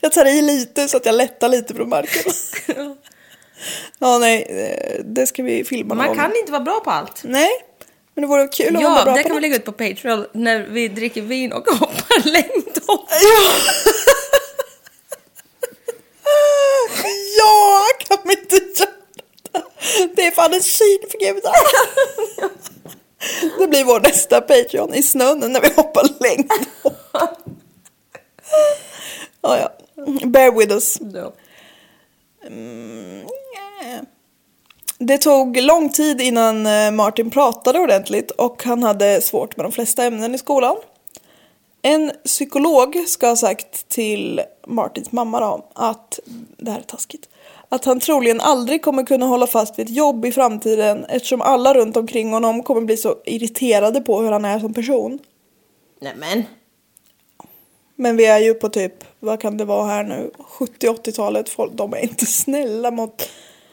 Speaker 1: Jag tar i lite så att jag lättar lite från marken. Ja, nej, eh, det ska vi filma någon
Speaker 2: Man
Speaker 1: gång.
Speaker 2: kan inte vara bra på allt.
Speaker 1: Nej, men det vore kul om man var
Speaker 2: Ja,
Speaker 1: bra
Speaker 2: det
Speaker 1: på
Speaker 2: kan vi lägga ut på Patreon när vi dricker vin och hoppar längdhopp.
Speaker 1: Ja, kan vi inte göra det? Det är fan en syn för gudarna. Det blir vår nästa Patreon i snön när vi hoppar längd. Ja, ja. Bear with us. Det tog lång tid innan eh, Martin pratade ordentligt och han hade svårt med de flesta ämnen i skolan. En psykolog ska ha sagt till Martins mamma då att, det här är taskigt, att han troligen aldrig kommer kunna hålla fast vid ett jobb i framtiden eftersom alla runt omkring honom kommer bli så irriterade på hur han är som person.
Speaker 2: Nej men.
Speaker 1: Men vi är ju på typ, vad kan det vara här nu, 70-80-talet, folk, de är inte snälla mot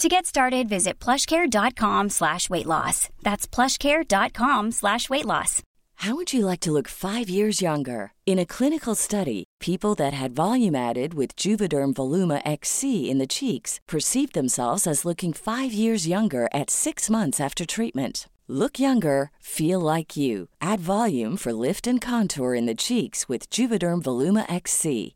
Speaker 3: To get started, visit plushcare.com slash weight loss. That's plushcare.com slash weight loss.
Speaker 4: How would you like to look five years younger? In a clinical study, people that had volume added with Juvederm Voluma XC in the cheeks perceived themselves as looking five years younger at six months after treatment. Look younger, feel like you. Add volume for lift and contour in the cheeks with Juvederm Voluma XC.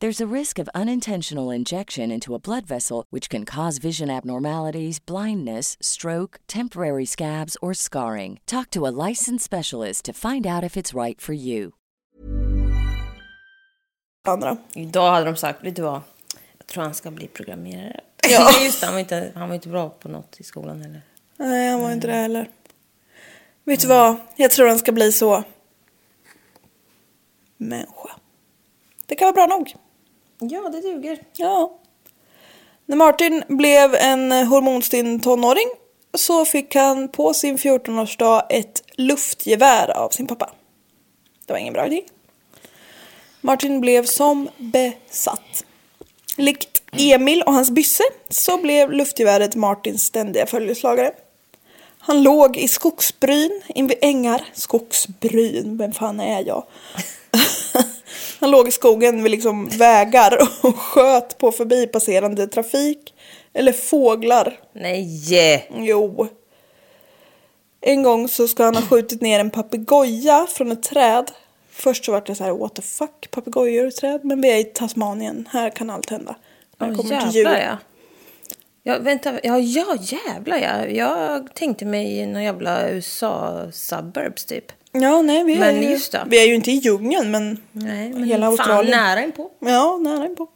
Speaker 4: There's a risk of unintentional injection into a blood vessel, which can cause vision abnormalities, blindness, stroke, temporary scabs, or scarring. Talk to a licensed specialist to find out if it's right for you.
Speaker 1: andra.
Speaker 2: Idag hade de sagt, vet du vad? Jag tror han ska bli programmerare.
Speaker 1: Ja.
Speaker 2: Just det, han var, inte, han var inte bra på något i skolan heller.
Speaker 1: Nej, han var inte det heller. Vet du vad? Jag tror han ska bli så. Människa. Det kan vara bra nog.
Speaker 2: Ja, det duger.
Speaker 1: Ja. När Martin blev en hormonstinn tonåring så fick han på sin 14-årsdag ett luftgevär av sin pappa. Det var ingen bra idé. Martin blev som besatt. Likt Emil och hans bysse så blev luftgeväret Martins ständiga följeslagare. Han låg i skogsbryn invid ängar. Skogsbryn, vem fan är jag? Han låg i skogen vid liksom vägar och sköt på förbipasserande trafik eller fåglar.
Speaker 2: Nej!
Speaker 1: Jo. En gång så ska han ha skjutit ner en papegoja från ett träd. Först så var det så här, what the fuck, papegojor i träd. Men vi är i Tasmanien, här kan allt hända. När det
Speaker 2: Åh,
Speaker 1: kommer till djur.
Speaker 2: ja. Ja, vänta. Ja, ja, jävlar ja. Jag tänkte mig någon jävla USA-suburbs typ.
Speaker 1: Ja, nej, vi är,
Speaker 2: Men
Speaker 1: ju,
Speaker 2: just det.
Speaker 1: vi är ju inte i djungeln, men,
Speaker 2: Nej, men
Speaker 1: hela
Speaker 2: fan
Speaker 1: Australien.
Speaker 2: nära inpå.
Speaker 1: Ja, nära inpå.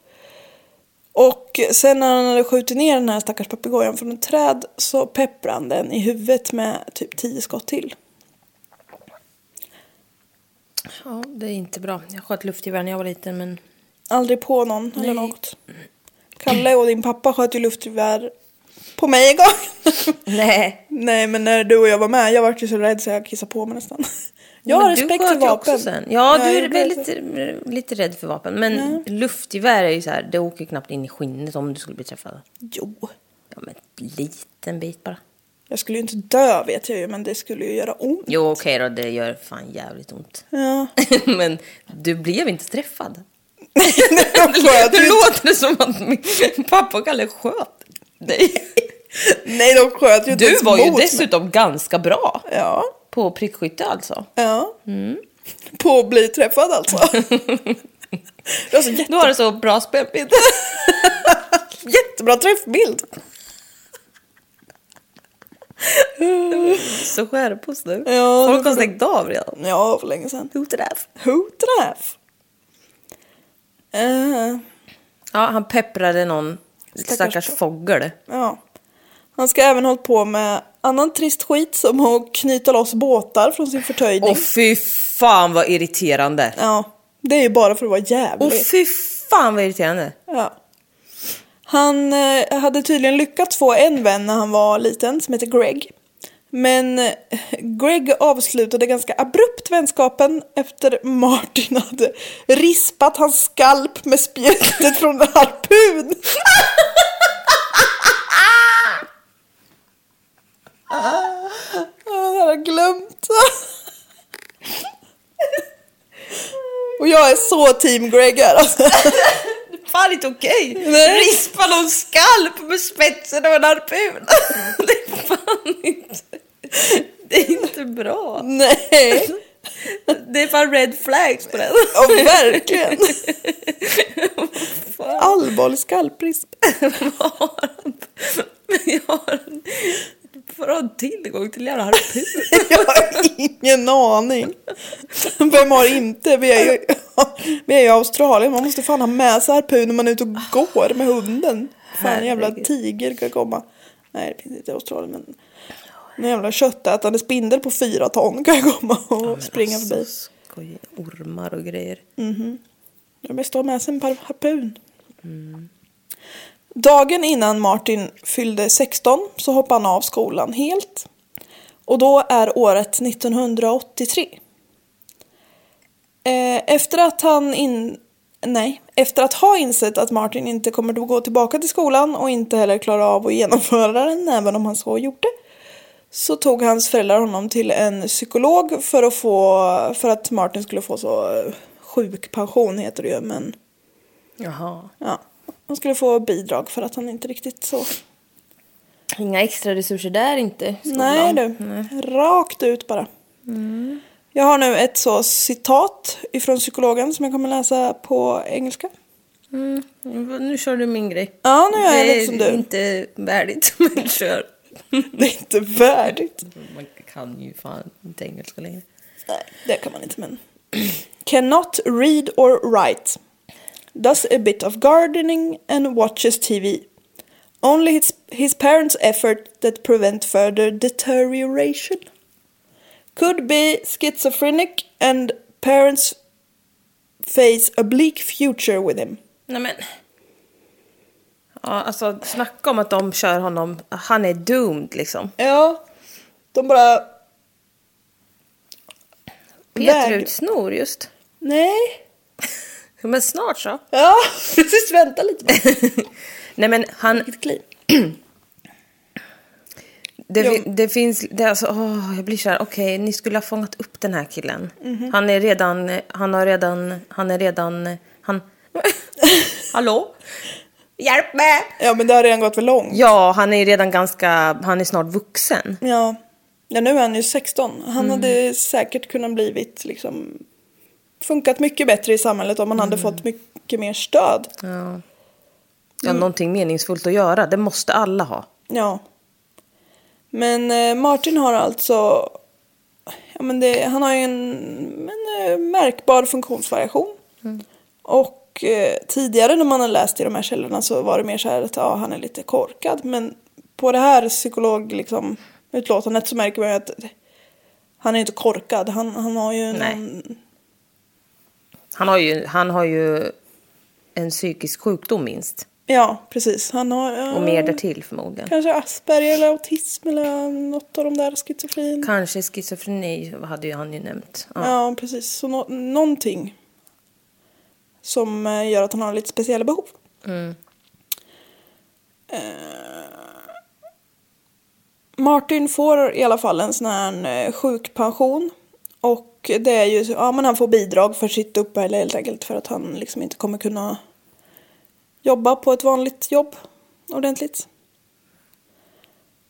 Speaker 1: Och sen när han hade skjutit ner den här stackars papegojan från ett träd så pepprade han den i huvudet med typ tio skott till.
Speaker 2: Ja, det är inte bra. Jag sköt luftgevär när jag var liten, men...
Speaker 1: Aldrig på någon eller
Speaker 2: Nej.
Speaker 1: något. Kalle och din pappa sköt ju luftgevär på mig en gång.
Speaker 2: Nej.
Speaker 1: Nej, men när du och jag var med, jag var ju så rädd så jag kissade på mig nästan. Jag har
Speaker 2: Men du
Speaker 1: respekt för vapen.
Speaker 2: Också sen. Ja, du
Speaker 1: jag
Speaker 2: är
Speaker 1: gjorde
Speaker 2: väl
Speaker 1: det.
Speaker 2: lite, rädd för vapen. Men luftgevär är ju så här, det åker knappt in i skinnet om du skulle bli träffad.
Speaker 1: Jo,
Speaker 2: Ja, men liten bit bara.
Speaker 1: jag skulle ju inte dö vet jag ju, men det skulle ju göra ont.
Speaker 2: Jo, okej då, det gör fan jävligt ont.
Speaker 1: Ja.
Speaker 2: men du blev inte träffad. Nu
Speaker 1: ju inte.
Speaker 2: låter det som att min pappa och Kalle sköt dig.
Speaker 1: Nej, de sköt ju inte
Speaker 2: Du
Speaker 1: ens
Speaker 2: var ju
Speaker 1: mot mig.
Speaker 2: dessutom ganska bra
Speaker 1: Ja,
Speaker 2: på prickskytte alltså.
Speaker 1: ja.
Speaker 2: Mm.
Speaker 1: På att bli träffad alltså. det var så jätte,
Speaker 2: Du har det så bra spelbild.
Speaker 1: jättebra träffbild.
Speaker 2: så skärpos nu.
Speaker 1: Ja,
Speaker 2: Folk har stängt av redan.
Speaker 1: Ja, för länge sedan.
Speaker 2: Who that?
Speaker 1: Who träff? Uh,
Speaker 2: Ja, han pepprade någon
Speaker 1: Stackars
Speaker 2: stackars, fågel.
Speaker 1: ja. Han ska även hållit på med annan trist skit som att knyta loss båtar från sin förtöjning.
Speaker 2: Åh fy fan vad irriterande.
Speaker 1: Ja, det är ju bara för att vara jävlig.
Speaker 2: Åh fy fan vad irriterande.
Speaker 1: Ja. Han eh, hade tydligen lyckats få en vän när han var liten som heter Greg. Men eh, Greg avslutade ganska abrupt vänskapen efter Martin hade rispat hans skalp med spjutet från en harpun. Det har jag glömt. Och jag är så team Greg här alltså.
Speaker 2: Fan inte okej.
Speaker 1: Nej.
Speaker 2: Rispa någon skalp med spetsen av en harpun. Det är fan inte... Det är inte bra.
Speaker 1: Nej,
Speaker 2: Det är fan red flags på den.
Speaker 1: ja, verkligen. Allvarlig skalprisp.
Speaker 2: Men jag har en bra tillgång till jävla harpun.
Speaker 1: Jag har ingen aning. Vem har inte? Vi är ju, vi är ju i Australien. Man måste fan ha med sig harpun när man är ute och går med hunden. Fan jävla tiger kan komma. Nej det finns inte i Australien men en jävla köttätande spindel på fyra ton kan komma och springa förbi.
Speaker 2: alltså, Skoj, ormar och grejer.
Speaker 1: De bästa har med sig en par harpun. Dagen innan Martin fyllde 16 så hoppade han av skolan helt. Och då är året 1983. Eh, Efter att han in... Nej, efter att ha insett att Martin inte kommer att gå tillbaka till skolan och inte heller klara av att genomföra den även om han så gjorde. Så tog hans föräldrar honom till en psykolog för att få, för att Martin skulle få så sjukpension heter det ju men
Speaker 2: Jaha.
Speaker 1: ja. Han skulle få bidrag för att han inte riktigt så.
Speaker 2: Inga extra resurser där inte. skolan.
Speaker 1: Nej du, rakt ut bara. Jag har nu ett så citat ifrån psykologen som jag kommer läsa på engelska.
Speaker 2: Mm, Nu kör du min grej.
Speaker 1: Ja, nu gör jag
Speaker 2: det
Speaker 1: lite som
Speaker 2: är
Speaker 1: du.
Speaker 2: inte värdigt, men kör.
Speaker 1: Det är inte värdigt.
Speaker 2: Man kan ju fan inte engelska längre.
Speaker 1: Nej, det kan man inte men. Cannot read or write. Does a bit of gardening and watches TV. Only his, his parents' effort that prevent further deterioration. Could be schizophrenic and parents face a bleak future with him.
Speaker 2: Nej men. Ja, alltså snacka om att de kör honom. Han är doomed liksom.
Speaker 1: Ja, de bara...
Speaker 2: Peter
Speaker 1: Väg-
Speaker 2: ut snor just.
Speaker 1: Nej.
Speaker 2: Men snart så.
Speaker 1: Ja, precis. Vänta lite bara.
Speaker 2: Nej men han,
Speaker 1: Vilket kliv.
Speaker 2: det, fi- det finns, det alltså, åh, jag blir så här, okej, ni skulle ha fångat upp den här killen.
Speaker 1: Mhm.
Speaker 2: Han är redan, han har redan, han är redan, han, hallå? Hjälp mig!
Speaker 1: Ja, men det har redan gått för långt.
Speaker 2: Ja, han är redan ganska, han är snart vuxen.
Speaker 1: Ja. ja, nu är han ju 16. Han hade säkert kunnat blivit liksom funkat mycket bättre i samhället om han hade fått mycket mer stöd.
Speaker 2: Ja. Ja, någonting meningsfullt att göra, det måste alla ha.
Speaker 1: Ja. Men eh, Martin har alltså ja, men det, han har ju en, en eh, märkbar funktionsvariation. Och eh, tidigare när man har läst i de här källorna så var det mer så här att ja, han är lite korkad. Men på det här psykolog liksom, utlåtandet så märker man ju att han är inte korkad. Han, han har ju någon...
Speaker 2: Han har ju, han har ju en psykisk sjukdom minst.
Speaker 1: Ja, precis. Han har... ja,
Speaker 2: Och mer därtill förmodligen.
Speaker 1: Kanske Asperger eller autism eller något av de där schizofren.
Speaker 2: Kanske schizofreni hade ju han ju nämnt. Ja.
Speaker 1: Ja, precis. Så nå- någonting som eh, gör att han har lite speciella behov.
Speaker 2: Mm.
Speaker 1: Eh, Martin får i alla fall en sån här eh, sjukpension. Och det är ju, ja men han får bidrag för sitt uppehälle helt enkelt för att han liksom inte kommer kunna jobba på ett vanligt jobb ordentligt.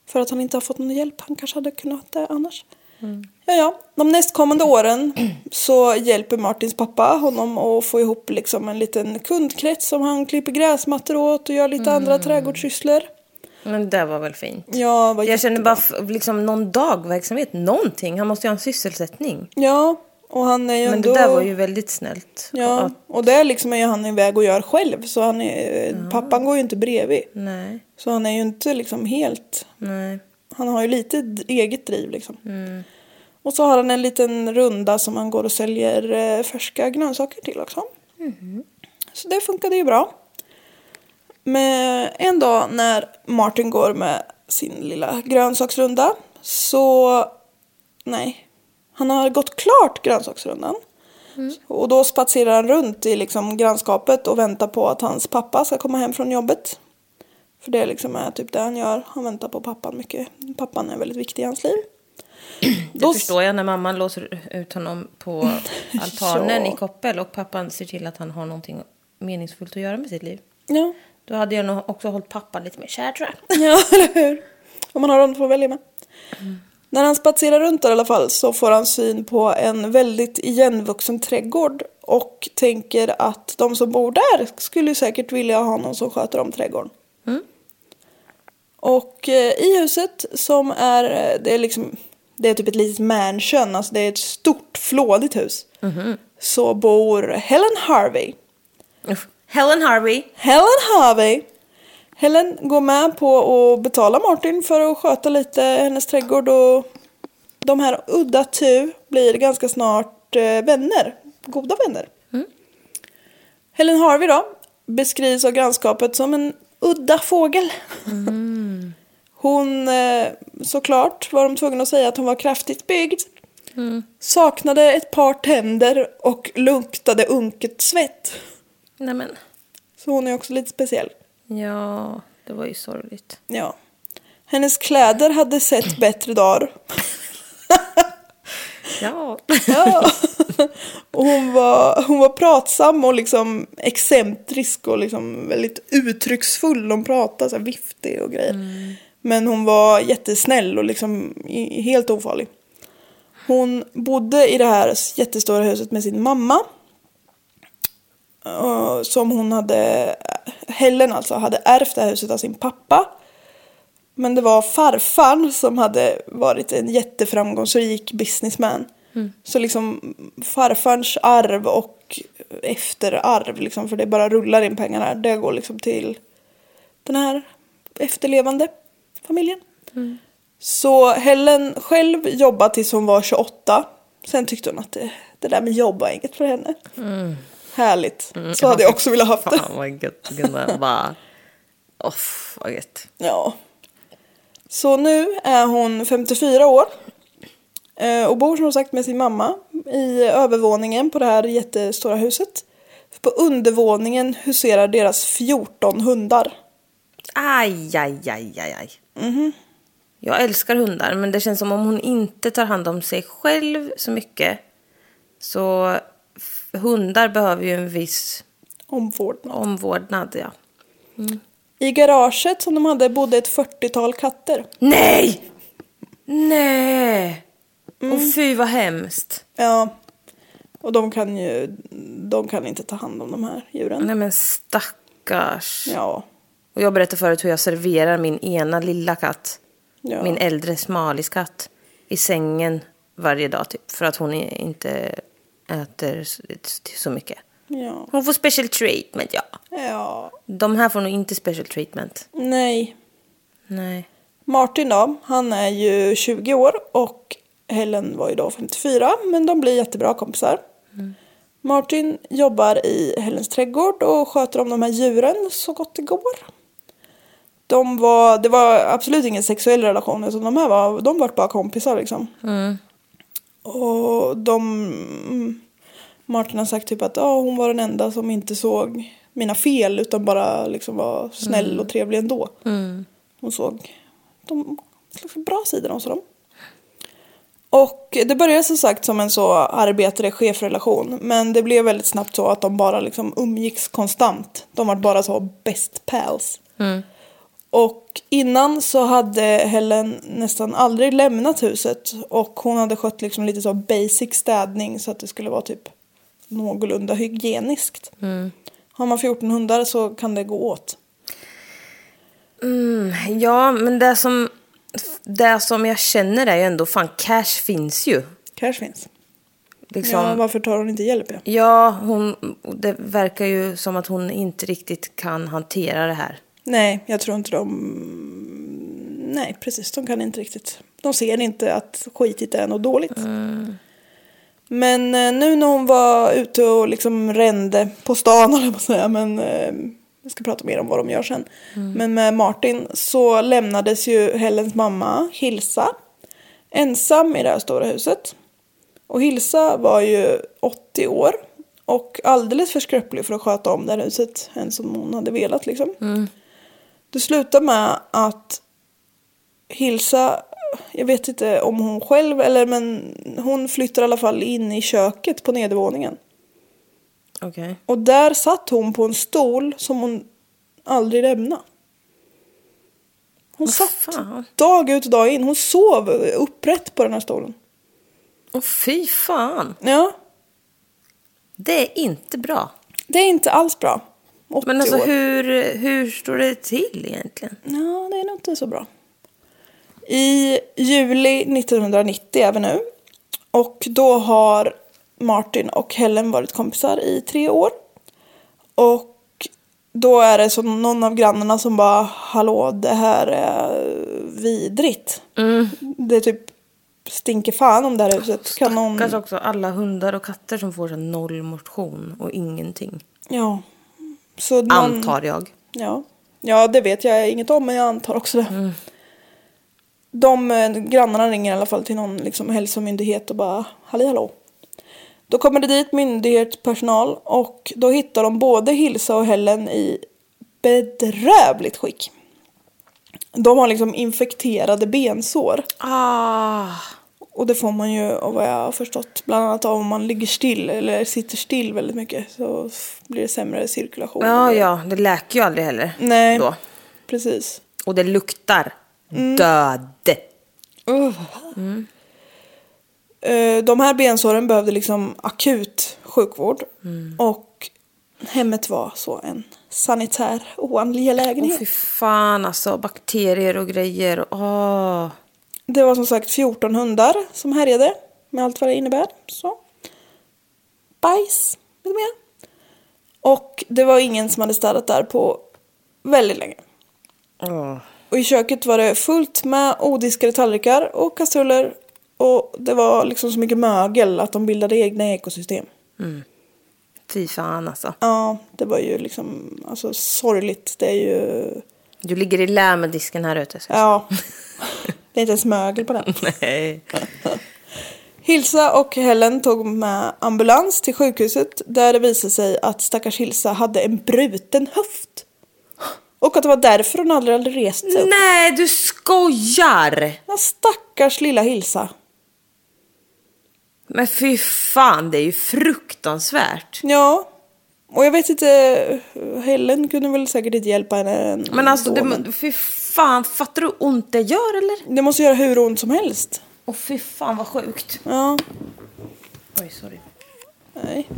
Speaker 1: För att han inte har fått någon hjälp. Han kanske hade kunnat det annars. Ja, ja. De nästkommande åren så hjälper Martins pappa honom att få ihop liksom en liten kundkrets som han klipper gräsmattor åt och gör lite andra trädgårdssysslor.
Speaker 2: Men det var väl fint.
Speaker 1: Ja, vad
Speaker 2: Jag känner bara liksom någon dagverksamhet, någonting. Han måste ju ha en sysselsättning.
Speaker 1: Ja, och han är ju
Speaker 2: Men
Speaker 1: ändå...
Speaker 2: det där var ju väldigt snällt.
Speaker 1: Ja,
Speaker 2: Att,
Speaker 1: och det liksom är ju han iväg och gör själv. Så han är... pappan går ju inte bredvid.
Speaker 2: nej,
Speaker 1: Så han är ju inte liksom helt...
Speaker 2: nej.
Speaker 1: Han har ju lite eget driv liksom. Och så har han en liten runda som han går och säljer eh, färska grönsaker till också. Så det funkade ju bra. Men en dag när Martin går med sin lilla grönsaksrunda så... Nej. Han har gått klart grönsaksrundan. Och då spatserar han runt i liksom grannskapet och väntar på att hans pappa ska komma hem från jobbet. För det liksom är typ det han gör. Han väntar på pappan mycket. Pappan är väldigt viktig i hans liv.
Speaker 2: Det
Speaker 1: Då-
Speaker 2: förstår jag när mamman låser ut honom på altanen
Speaker 1: Ja.
Speaker 2: i koppel och pappan ser till att han har någonting meningsfullt att göra med sitt liv.
Speaker 1: Ja.
Speaker 2: Då hade jag nog också hållit pappan lite mer kär tror jag.
Speaker 1: Ja, eller hur? Om man har dem att välja med. När han spatserar runt där i alla fall så får han syn på en väldigt igenvuxen trädgård och tänker att de som bor där skulle säkert vilja ha någon som sköter om trädgården. Och eh, i huset som är, eh, det är liksom, det är typ ett litet mansion, alltså det är ett stort flådigt hus. Så bor Helen Harvey.
Speaker 2: Uff. Helen Harvey.
Speaker 1: Helen Harvey. Helen går med på att betala Martin för att sköta lite hennes trädgård och de här udda tu blir ganska snart eh, vänner, goda vänner. Helen Harvey då beskrivs av grannskapet som en udda fågel. Hon, eh, såklart var de tvungna att säga att hon var kraftigt byggd. Saknade ett par tänder och luktade unket svett.
Speaker 2: Nej men,
Speaker 1: Så hon är också lite speciell.
Speaker 2: ja, det var ju sorgligt.
Speaker 1: Ja. Hennes kläder hade sett bättre dagar.
Speaker 2: Ja.
Speaker 1: Ja. och hon var, hon var pratsam och liksom excentrisk och liksom väldigt uttrycksfull. Hon pratade så här viftig och grejer. Men hon var jättesnäll och liksom helt ofarlig. Hon bodde i det här jättestora huset med sin mamma. Eh, Som hon hade, Helen alltså, hade ärvt det här huset av sin pappa. Men det var farfar som hade varit en jätteframgångsrik businessman. Så liksom farfarns arv och efterarv, liksom, för det bara rullar in pengar här, det går liksom till den här efterlevande familjen. Så Helen själv jobbade tills hon var 28. Sen tyckte hon att det, det där med jobb var inget för henne. Härligt. Så hade jag också velat haft det.
Speaker 2: Fan vad gött att kunna bara... Off, vad gött.
Speaker 1: Ja. Så nu är hon 54 år. eh, Och bor som sagt med sin mamma i övervåningen på det här jättestora huset. På undervåningen huserar deras 14 hundar.
Speaker 2: Aj, aj, aj, aj, aj. Jag älskar hundar, men det känns som om hon inte tar hand om sig själv så mycket. Så hundar behöver ju en viss
Speaker 1: Omvårdnad.
Speaker 2: omvårdnad, ja.
Speaker 1: I garaget som de hade bodde ett 40-tal katter.
Speaker 2: Nej! Nej! Och fy vad hemskt.
Speaker 1: Ja. Och de kan ju de kan inte ta hand om de här djuren.
Speaker 2: Nej men stackars.
Speaker 1: Ja.
Speaker 2: Och jag berättade förut hur jag serverar min ena lilla katt,
Speaker 1: ja.
Speaker 2: min äldre smaliskatt, i sängen varje dag typ. För att hon inte äter så mycket.
Speaker 1: ja.
Speaker 2: Hon får special treatment, ja.
Speaker 1: Ja.
Speaker 2: De här får nog inte special treatment.
Speaker 1: Nej.
Speaker 2: Nej.
Speaker 1: Martin då, han är ju 20 år och Helen var ju då 54, men de blir jättebra kompisar. Martin jobbar i Helens trädgård och sköter om de här djuren så gott det går. De var, det var absolut ingen sexuell relation, utan de här var, de var bara kompisar liksom. Och de... Martin har sagt typ att ja, hon var den enda som inte såg mina fel utan bara liksom var snäll och trevlig ändå. Hon såg de liksom bra sidorna hos dem. Och det började som sagt som en så arbetare-chefrelation. Men det blev väldigt snabbt så att de bara liksom umgicks konstant. De var bara så best pals. Och innan så hade Helen nästan aldrig lämnat huset. Och hon hade skött liksom lite så basic städning så att det skulle vara typ någorlunda hygieniskt. Har man 14 hundar så kan det gå åt.
Speaker 2: Ja, men det som, det som jag känner är ju ändå, fan cash finns ju.
Speaker 1: Cash finns.
Speaker 2: Liksom,
Speaker 1: Ja, varför tar hon inte hjälp? Ja?
Speaker 2: Ja, hon, det verkar ju som att hon inte riktigt kan hantera det här.
Speaker 1: Nej, jag tror inte de... Nej, precis. De kan inte riktigt. De ser inte att skitigt är något dåligt. Men eh, nu när hon var ute och liksom rände på stan, på att säga, men eh, jag ska prata mer om vad de gör sen. Men med Martin så lämnades ju Helens mamma, Hilsa, ensam i det här stora huset. Och Hilsa var ju 80 år och alldeles för skröplig för att sköta om det här huset än som hon hade velat liksom. Det slutar med att Hilsa, jag vet inte om hon själv eller men hon flyttar i alla fall in i köket på nedervåningen.
Speaker 2: Okej.
Speaker 1: Och där satt hon på en stol som hon aldrig lämnade. Hon
Speaker 2: Vad
Speaker 1: satt
Speaker 2: fan?
Speaker 1: dag ut och dag in. Hon sov upprätt på den här stolen.
Speaker 2: Åh fy fan.
Speaker 1: Ja,
Speaker 2: Det är inte bra.
Speaker 1: det är inte alls bra. 80
Speaker 2: Men alltså
Speaker 1: år.
Speaker 2: hur, hur står det till egentligen?
Speaker 1: Ja, det är nog inte så bra. I juli 1990 är vi nu. Och då har Martin och Helen varit kompisar i tre år. Och då är det som någon av grannarna som bara, hallå det här är vidrigt. Det är typ stinker fan om det här huset. Kan någon...
Speaker 2: Också alla hundar och katter som får så noll motion och ingenting.
Speaker 1: Ja. Så någon...
Speaker 2: Antar jag.
Speaker 1: Ja. ja, det vet jag inget om men jag antar också det. De eh, grannarna ringer i alla fall till någon liksom, hälsomyndighet och bara halli hallå. Då kommer det dit myndighetspersonal och då hittar de både Hilsa och Helen i bedrövligt skick. De har liksom infekterade bensår.
Speaker 2: Ah.
Speaker 1: Och det får man ju av vad jag har förstått. Bland annat om man ligger still eller sitter still väldigt mycket så blir det sämre cirkulation.
Speaker 2: Ja, ja, det läker ju aldrig heller.
Speaker 1: Nej,
Speaker 2: Då.
Speaker 1: precis.
Speaker 2: Och det luktar
Speaker 1: Mm.
Speaker 2: död.
Speaker 1: Eh, De här bensåren behövde liksom akut sjukvård. Och hemmet var så en sanitär oangelägenhet.
Speaker 2: Åh fy fan alltså, bakterier och grejer. Åh.
Speaker 1: Det var som sagt 14 hundar som härjade med allt vad det innebär. Så. Bajs, med mer. Och det var ingen som hade städat där på väldigt länge. Och i köket var det fullt med odiskade tallrikar och kastruller. Och det var liksom så mycket mögel att de bildade egna ekosystem.
Speaker 2: Fy fan alltså.
Speaker 1: Ja, det var ju liksom alltså, sorgligt. Det är ju...
Speaker 2: Du ligger i lä med disken här ute. Så.
Speaker 1: Ja. Det är inte ens mögel på den.
Speaker 2: Nej.
Speaker 1: Hilsa och Helen tog med ambulans till sjukhuset där det visade sig att stackars Hilsa hade en bruten höft. Och att det var därför hon aldrig hade rest sig upp.
Speaker 2: Nej, du skojar!
Speaker 1: Ja, stackars lilla Hilsa.
Speaker 2: Men fy fan, det är ju fruktansvärt.
Speaker 1: Ja. Och jag vet inte, Helen kunde väl säkert inte hjälpa henne
Speaker 2: Men alltså, det, fy fan, fattar du hur ont det gör eller?
Speaker 1: det måste göra hur ont som helst.
Speaker 2: Åh fy fan vad sjukt.
Speaker 1: Ja,
Speaker 2: Oj, sorry.
Speaker 1: nej.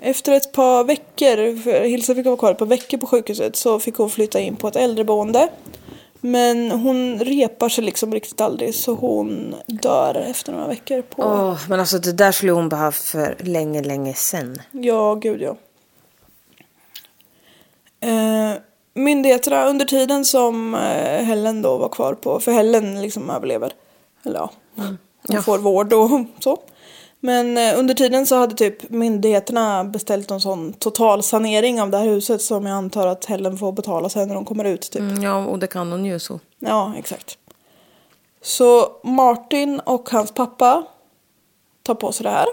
Speaker 1: Efter ett par veckor, för Hilsa fick vara kvar ett par veckor på sjukhuset, så fick hon flytta in på ett äldreboende. Men hon repar sig liksom riktigt aldrig så hon dör efter några veckor på...
Speaker 2: Åh, men alltså det där skulle hon behövt för länge, länge sen.
Speaker 1: Ja, gud ja. Eh, myndigheterna under tiden som eh, Helen då var kvar på, för Helen liksom överlever. Eller ja, hon
Speaker 2: Ja.
Speaker 1: får vård och så. Men eh, under tiden så hade typ myndigheterna beställt en sån total sanering av det här huset som jag antar att Helen får betala sen när de kommer ut typ.
Speaker 2: Mm, ja, och det kan hon ju så.
Speaker 1: Ja, exakt. Så Martin och hans pappa tar på sig det här.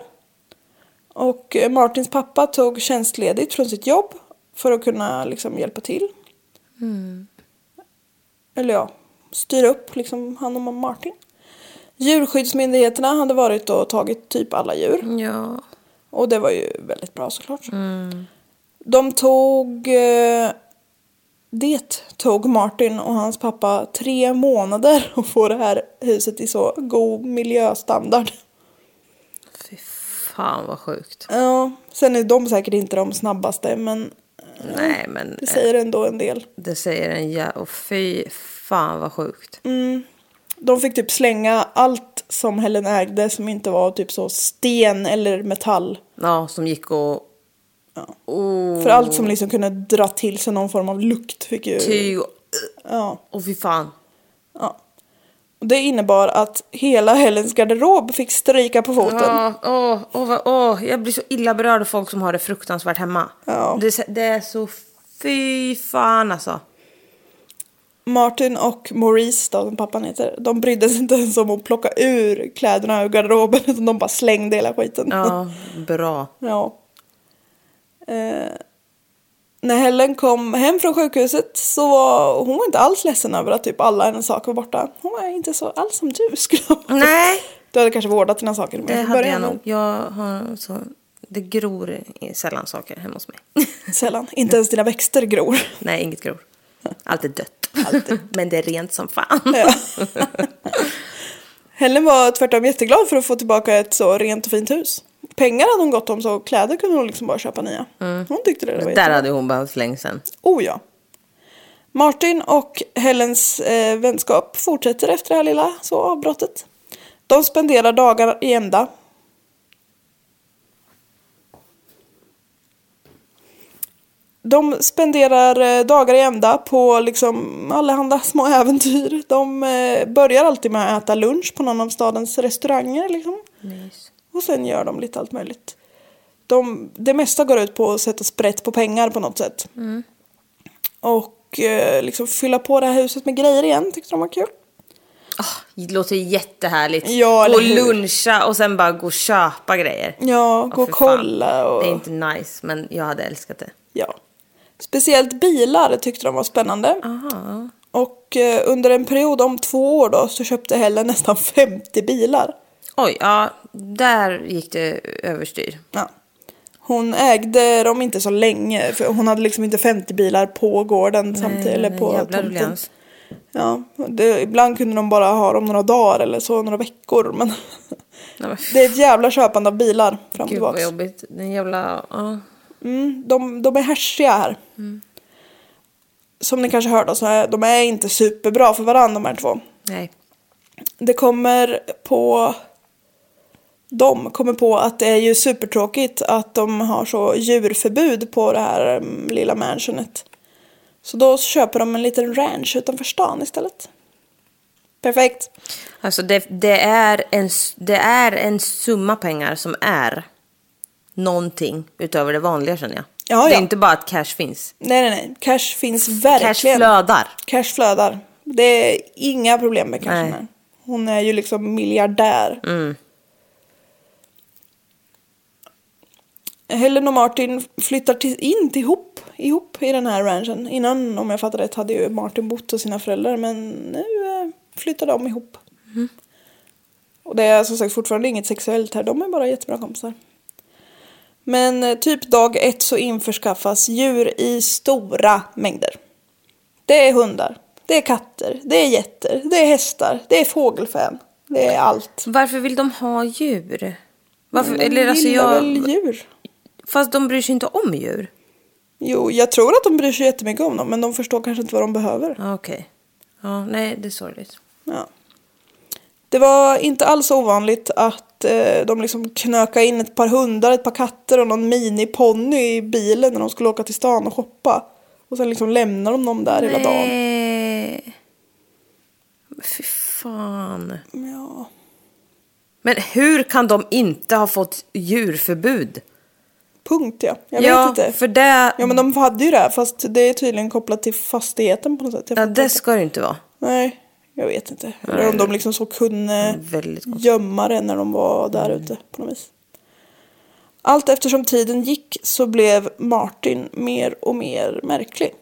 Speaker 1: Och eh, Martins pappa tog tjänstledigt från sitt jobb för att kunna liksom hjälpa till. Eller ja, styra upp liksom han och Martin. Djurskyddsmyndigheterna hade varit och tagit typ alla djur.
Speaker 2: Ja.
Speaker 1: Och det var ju väldigt bra såklart. De tog... Eh, det tog Martin och hans pappa tre månader att få det här huset i så god miljöstandard.
Speaker 2: Fy fan vad sjukt.
Speaker 1: Ja, sen är de säkert inte de snabbaste men
Speaker 2: Nej, men
Speaker 1: det
Speaker 2: eh,
Speaker 1: säger ändå en del.
Speaker 2: det säger en ja. Och fy fan vad sjukt.
Speaker 1: De fick typ slänga allt som Helen ägde som inte var typ så sten eller metall.
Speaker 2: Ja, som gick och... Oh,
Speaker 1: För allt som liksom kunde dra till sig någon form av lukt fick ju...
Speaker 2: tyg och...
Speaker 1: Ja.
Speaker 2: Och fy fan.
Speaker 1: Ja. Det innebar att hela Helens garderob fick stryka på foten.
Speaker 2: Ja, åh, åh, åh, jag blir så illa berörd av folk som har det fruktansvärt hemma.
Speaker 1: Ja.
Speaker 2: Det, är så- det är så fy fan alltså.
Speaker 1: Martin och Maurice, då, som pappan heter, de brydde sig inte ens om att plocka ur kläderna ur garderoben utan de bara slängde hela skiten.
Speaker 2: Ja, bra.
Speaker 1: Ja. Eh, när Helen kom hem från sjukhuset så var hon var inte alls ledsen över att typ alla hennes saker var borta. Hon var inte så alls som du skulle.
Speaker 2: Nej,
Speaker 1: Du hade kanske vårdat dina saker mer
Speaker 2: det hade jag nog. Jag har så... Det gror sällan saker hemma hos mig.
Speaker 1: men Sällan. Inte ens dina växter gror.
Speaker 2: Nej, inget gror. Allt är dött. Men det är rent som fan.
Speaker 1: Ja. Helen var tvärtom jätteglad för att få tillbaka ett så rent och fint hus. Pengar hade hon gott om så kläder kunde hon liksom bara köpa nya. Hon tyckte det, det var
Speaker 2: Där
Speaker 1: jättebra.
Speaker 2: hade hon behövt sedan.
Speaker 1: Oh ja. Martin och Helens eh, vänskap fortsätter efter det här lilla så avbrottet. De spenderar dagar i ända. De spenderar eh, dagar i ända på liksom allehanda små äventyr. De eh, börjar alltid med att äta lunch på någon av stadens restauranger. Liksom. Och sen gör de lite allt möjligt. De, det mesta går ut på att sätta sprätt på pengar på något sätt. Och eh, liksom fylla på det här huset med grejer igen tyckte de var kul.
Speaker 2: Det låter jättehärligt.
Speaker 1: Ja,
Speaker 2: gå och luncha och sen bara gå och köpa grejer.
Speaker 1: Ja, gå
Speaker 2: Åh,
Speaker 1: och kolla och...
Speaker 2: Det är inte nice, men jag hade älskat det.
Speaker 1: Ja. Speciellt bilar tyckte de var spännande. Och eh, under en period om två år då så köpte Helen nästan 50 bilar.
Speaker 2: Oj, ja, där gick det överstyr.
Speaker 1: Ja. Hon ägde dem inte så länge för hon hade liksom inte 50 bilar på gården samtidigt. Eller
Speaker 2: men
Speaker 1: på tomten.
Speaker 2: ruljans.
Speaker 1: Ja, det, ibland kunde de bara ha dem några dagar eller så, några veckor. Men
Speaker 2: Nej,
Speaker 1: det är ett jävla köpande av bilar fram och
Speaker 2: Gud vad jobbigt. Den jävla... Ja.
Speaker 1: Mm, de, de är härsiga här. Som ni kanske hörde så är de är inte superbra för varandra de här två.
Speaker 2: Nej.
Speaker 1: Det kommer på... De kommer på att det är ju supertråkigt att de har så djurförbud på det här mm, lilla mansionet. Så då köper de en liten ranch utanför stan istället. Perfekt.
Speaker 2: Alltså det, det, är en, det är en summa pengar som är någonting utöver det vanliga känner jag.
Speaker 1: Ja,
Speaker 2: Det är
Speaker 1: ja.
Speaker 2: inte bara att cash finns.
Speaker 1: Nej, nej, nej. Cash finns
Speaker 2: Cash
Speaker 1: verkligen.
Speaker 2: flödar.
Speaker 1: Cash flödar. Det är inga problem med cashen. Hon är ju liksom miljardär. Helen och Martin flyttar till, in till ihop, ihop i den här ranchen. Innan, om jag fattar rätt, hade ju Martin bott hos sina föräldrar. Men nu eh, flyttar de ihop. Och det är som sagt fortfarande inget sexuellt här. De är bara jättebra kompisar. Men eh, typ dag ett så införskaffas djur i stora mängder. Det är hundar, det är katter, det är getter, det är hästar, det är fågelfän. Det är allt.
Speaker 2: Varför vill de ha djur? Varför,
Speaker 1: De
Speaker 2: eller alltså
Speaker 1: gillar
Speaker 2: jag,
Speaker 1: väl djur?
Speaker 2: Fast de bryr sig inte om djur.
Speaker 1: Jo, jag tror att de bryr sig jättemycket om dem, men de förstår kanske inte vad de behöver.
Speaker 2: Ja, Okej. Ja, nej, det är sorgligt.
Speaker 1: Ja. Det var inte alls ovanligt att eh, de liksom knöka in ett par hundar, ett par katter och någon miniponny i bilen när de skulle åka till stan och shoppa. Och sen liksom lämnar de dem där hela dagen.
Speaker 2: Nej. Men Fy fan.
Speaker 1: Ja.
Speaker 2: Men hur kan de inte ha fått djurförbud?
Speaker 1: Punkt ja. Jag
Speaker 2: ja,
Speaker 1: vet inte.
Speaker 2: för det...
Speaker 1: Ja men de hade ju det, fast det är tydligen kopplat till fastigheten på något sätt. Jag
Speaker 2: Ja, det
Speaker 1: inte.
Speaker 2: ska det inte vara.
Speaker 1: Nej, jag vet inte. Eller om de liksom så kunde gömma det när de var där ute på något vis. Allt eftersom tiden gick så blev Martin mer och mer märklig.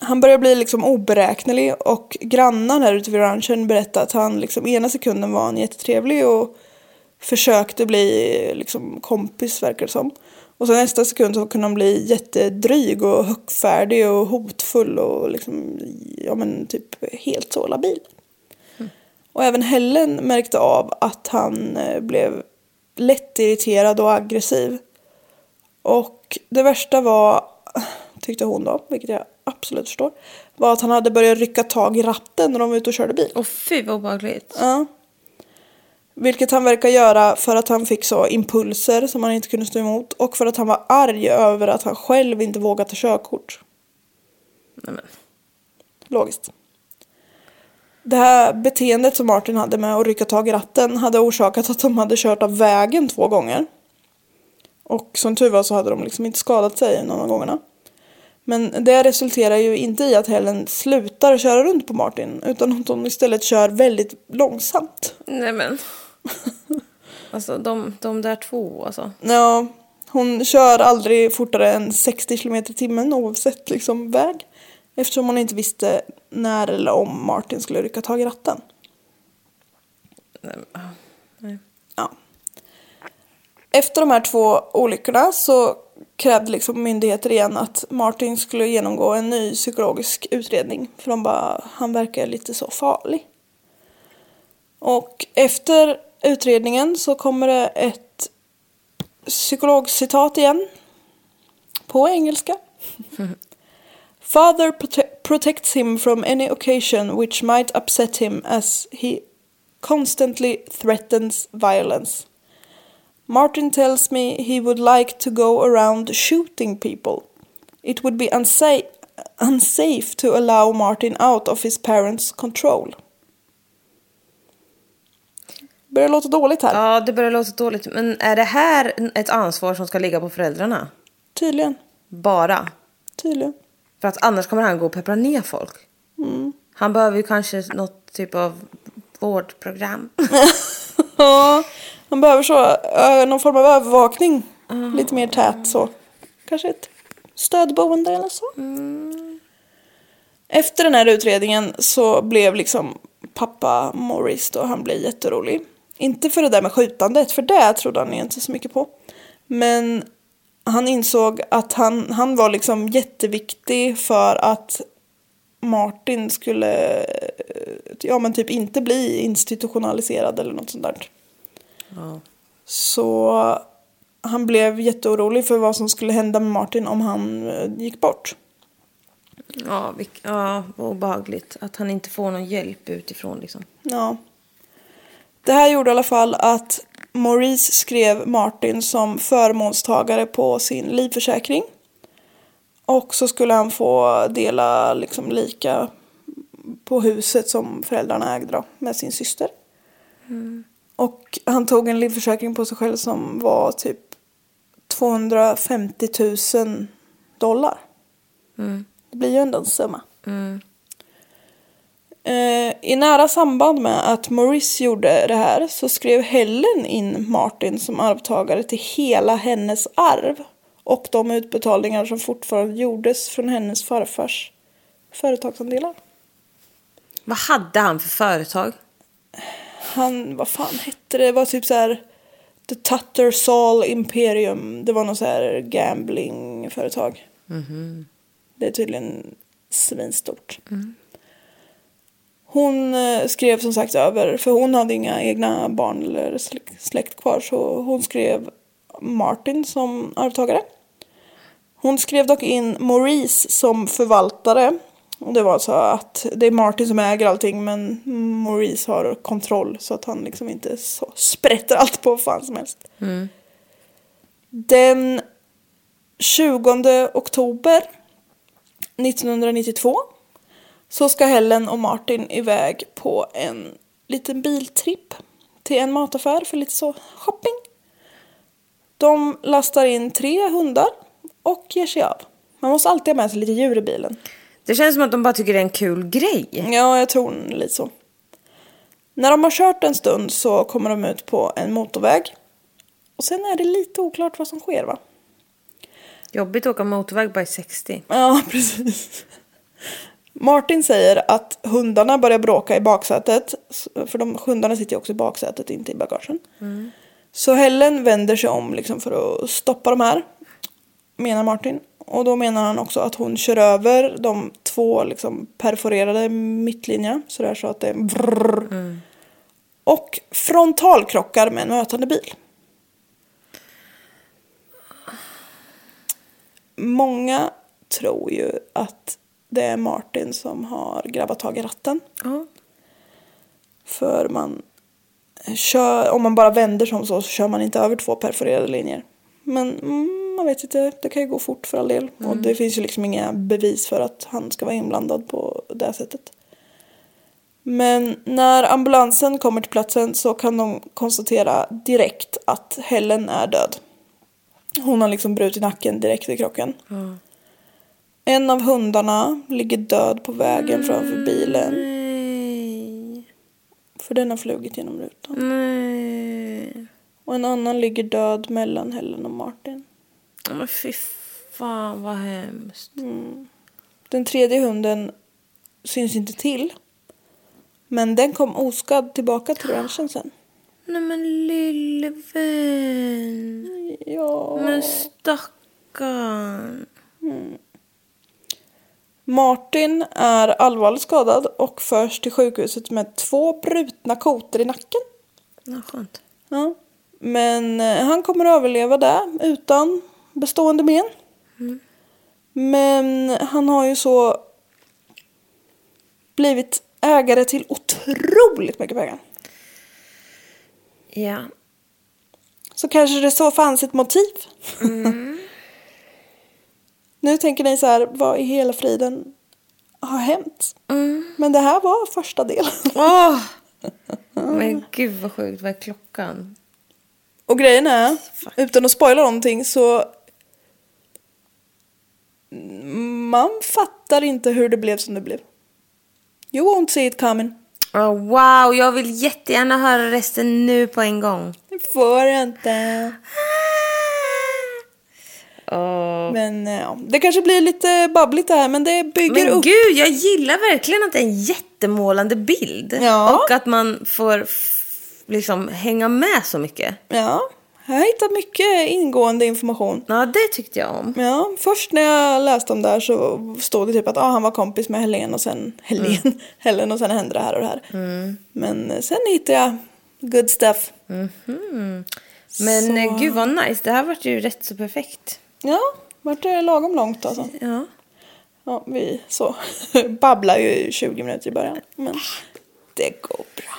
Speaker 1: Han började bli liksom oberäknelig och grannar här ute vid ranchen berättade att han liksom ena sekunden var han jättetrevlig och försökte bli liksom kompis verkar det som. Och sen nästa sekund så kunde han bli jättedryg och högfärdig och hotfull och liksom, ja men typ helt så labil. Och även Helen märkte av att han eh, blev lätt irriterad och aggressiv. Och det värsta var, tyckte hon då, vilket jag absolut förstår, var att han hade börjat rycka tag i ratten när de var ute och körde bil.
Speaker 2: Åh fy vad obehagligt.
Speaker 1: Ja. Vilket han verkar göra för att han fick så impulser som han inte kunde stå emot och för att han var arg över att han själv inte vågade ta körkort.
Speaker 2: Nej, men.
Speaker 1: Logiskt. Det här beteendet som Martin hade med att rycka tag i ratten hade orsakat att de hade kört av vägen två gånger. Och som tur var så hade de liksom inte skadat sig någon av gångerna. Men det resulterar ju inte i att Helen slutar köra runt på Martin utan att hon istället kör väldigt långsamt.
Speaker 2: Nej men. Alltså de, de där två alltså.
Speaker 1: Ja, hon kör aldrig fortare än 60 km i timmen oavsett liksom väg. Eftersom hon inte visste när eller om Martin skulle rycka tag i ratten. Ja. Efter de här två olyckorna så krävde liksom myndigheter igen att Martin skulle genomgå en ny psykologisk utredning. För de bara, han verkar lite så farlig. Och efter utredningen så kommer det ett psykologcitat igen. På engelska. Father prote- protects him from any occasion which might upset him as he constantly threatens violence. Martin tells me he would like to go around shooting people. It would be unsafe, unsafe to allow Martin out of his parents' control. Börjar låta dåligt här.
Speaker 2: Ja, det börjar låta dåligt. Men är det här ett ansvar som ska ligga på föräldrarna?
Speaker 1: Tydligen.
Speaker 2: Bara?
Speaker 1: Tydligen.
Speaker 2: För att annars kommer han gå och peppra ner folk. Han behöver ju kanske något typ av vårdprogram.
Speaker 1: Ja, man behöver så, någon form av övervakning. Lite mer tät så. Kanske ett stödboende eller så. Efter den här utredningen så blev liksom pappa Morris då, han blev jätterolig. Inte för det där med skjutandet, för det trodde han inte så mycket på. Men han insåg att han, han var liksom jätteviktig för att Martin skulle, ja men typ inte bli institutionaliserad eller något sånt där. Så han blev jätteorolig för vad som skulle hända med Martin om han eh, gick bort.
Speaker 2: Ja, vilk, ja, vad obehagligt. Att han inte får någon hjälp utifrån liksom.
Speaker 1: Ja. Det här gjorde i alla fall att Maurice skrev Martin som förmånstagare på sin livförsäkring. Och så skulle han få dela liksom lika på huset som föräldrarna ägde då, med sin syster. Och han tog en livförsäkring på sig själv som var typ 250 000 dollar. Det blir ju ändå en summa. Eh, I nära samband med att Maurice gjorde det här så skrev Helen in Martin som arvtagare till hela hennes arv och de utbetalningar som fortfarande gjordes från hennes farfars företagsandelar.
Speaker 2: Vad hade han för företag?
Speaker 1: Han, vad fan hette det? Det var typ så här The Tattersall Imperium. Det var något så här gamblingföretag. Det är tydligen svinstort. Hon eh, skrev som sagt över, för hon hade inga egna barn eller slä- släkt kvar, så hon skrev Martin som arvtagare. Hon skrev dock in Maurice som förvaltare. Och det var så att det är Martin som äger allting men Maurice har kontroll så att han liksom inte så sprätter allt på vad fan som helst. Den 20 oktober 1992 så ska Helen och Martin iväg på en liten biltripp till en mataffär för lite så shopping. De lastar in tre hundar och ger sig av. Man måste alltid ha med sig lite djur i bilen.
Speaker 2: Det känns som att de bara tycker det är en kul grej.
Speaker 1: Ja, jag tror lite så. När de har kört en stund så kommer de ut på en motorväg. Och sen är det lite oklart vad som sker va?
Speaker 2: Jobbigt att åka motorväg bara i 60.
Speaker 1: Ja, precis. Martin säger att hundarna börjar bråka i baksätet. För de hundarna sitter ju också i baksätet, inte i bagagen. Så Helen vänder sig om liksom för att stoppa de här. Menar Martin. Och då menar han också att hon kör över de två liksom perforerade mittlinjerna. Sådär så att det är brrr. Och frontalkrockar med en mötande bil. Många tror ju att det är Martin som har grabbat tag i ratten.
Speaker 2: Ja.
Speaker 1: För man kör, om man bara vänder som så, så kör man inte över två perforerade linjer. Men mm, man vet inte, det kan ju gå fort för all del. Och det finns ju liksom inga bevis för att han ska vara inblandad på det sättet. Men när ambulansen kommer till platsen så kan de konstatera direkt att Helen är död. Hon har liksom brutit nacken direkt i krocken. En av hundarna ligger död på vägen framför bilen.
Speaker 2: Nej.
Speaker 1: För den har flugit genom rutan.
Speaker 2: Nej.
Speaker 1: Och en annan ligger död mellan Helen och Martin.
Speaker 2: Men fy fan vad hemskt.
Speaker 1: Den tredje hunden syns inte till. Men den kom oskadd tillbaka till ranchen sen.
Speaker 2: Nej men lille vän.
Speaker 1: Ja.
Speaker 2: Men stackarn.
Speaker 1: Martin är allvarligt skadad och förs till sjukhuset med två brutna kotor i nacken.
Speaker 2: Ja, skönt.
Speaker 1: Ja. Men eh, han kommer att överleva det utan bestående men. Men han har ju så blivit ägare till otroligt mycket pengar.
Speaker 2: Ja.
Speaker 1: Så kanske det så fanns ett motiv. Nu tänker ni så här, vad i hela friden har hänt?
Speaker 2: Mm.
Speaker 1: Men det här var första delen.
Speaker 2: Åh! Men gud vad sjukt, vad är klockan?
Speaker 1: Och grejen är, utan att spoila någonting så man fattar inte hur det blev som det blev. You won't see it coming.
Speaker 2: Oh, wow, jag vill jättegärna höra resten nu på en gång.
Speaker 1: Det får jag inte.
Speaker 2: Åh.
Speaker 1: Men eh, ja, det kanske blir lite babbligt det här men det bygger
Speaker 2: Men
Speaker 1: upp.
Speaker 2: gud, jag gillar verkligen att det är en jättemålande bild.
Speaker 1: Ja.
Speaker 2: Och att man får liksom hänga med så mycket.
Speaker 1: Ja, jag har hittat mycket ingående information.
Speaker 2: Ja, det tyckte jag om.
Speaker 1: Ja, först när jag läste om det här så stod det typ att ah, han var kompis med Helen och sen Helen, Helen och sen hände det här och det här. Men eh, sen hittade jag good stuff.
Speaker 2: Men
Speaker 1: Så-
Speaker 2: eh, gud vad nice, det här vart ju rätt så perfekt.
Speaker 1: Ja, vart det lagom långt alltså.
Speaker 2: Ja.
Speaker 1: Ja, vi så babblar ju i 20 minuter i början. Men det går bra.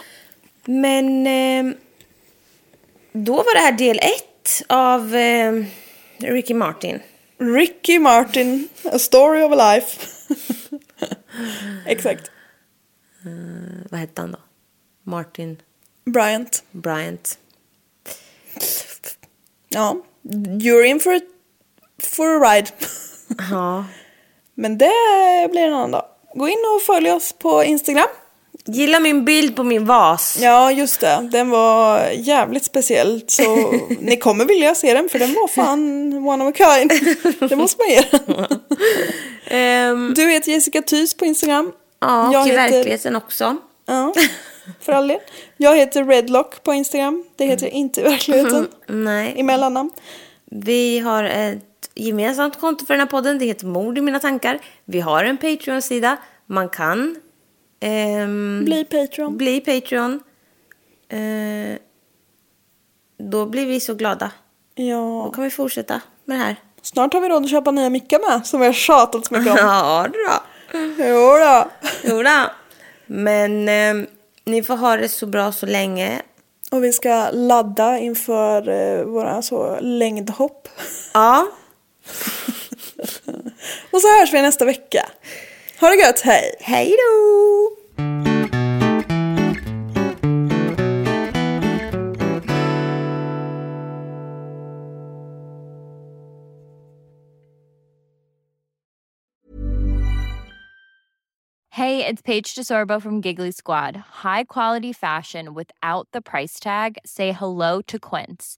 Speaker 2: Men eh, då var det här del ett av eh, Ricky Martin.
Speaker 1: Ricky Martin, A Story of a Life. Exakt.
Speaker 2: Vad hette han då? Martin
Speaker 1: Bryant.
Speaker 2: Bryant.
Speaker 1: Ja, you're in for a, for a ride.
Speaker 2: Ja.
Speaker 1: Men det blir en annan dag. Gå in och följ oss på Instagram.
Speaker 2: Gilla min bild på min vas.
Speaker 1: Ja, just det. Den var jävligt speciell. Så ni kommer vilja se den för den var fan one of a kind. Det måste man ge.
Speaker 2: Ehm,
Speaker 1: Du heter Jessica Thys på Instagram.
Speaker 2: ja,
Speaker 1: Jag
Speaker 2: och i
Speaker 1: heter-
Speaker 2: verkligheten också.
Speaker 1: Ja, för all del. Jag heter Redlock på Instagram. Det heter jag inte i verkligheten. I
Speaker 2: Nej.
Speaker 1: mellannamn.
Speaker 2: Vi har ett gemensamt konto för den här podden. Det heter Mord i mina tankar. Vi har en Patreon-sida. Man kan ehm,
Speaker 1: Bli Patreon.
Speaker 2: bli Patreon. Eh, då blir vi så glada. Då
Speaker 1: Ja.
Speaker 2: kan vi fortsätta med det här.
Speaker 1: Snart har vi råd att köpa nya mickar med. Som vi har tjatat så mycket om.
Speaker 2: Ja, då.
Speaker 1: Jo då.
Speaker 2: Jo då. Men eh, ni får ha det så bra så länge.
Speaker 1: Och vi ska ladda inför eh, våra så längdhopp.
Speaker 2: Ja,
Speaker 1: Och så hörs vi nästa vecka. Ha det gött, hej!
Speaker 2: hej då!
Speaker 5: Hey, it's Paige DeSorbo from Giggly Squad. High quality fashion without the price tag. Say hello to Quince.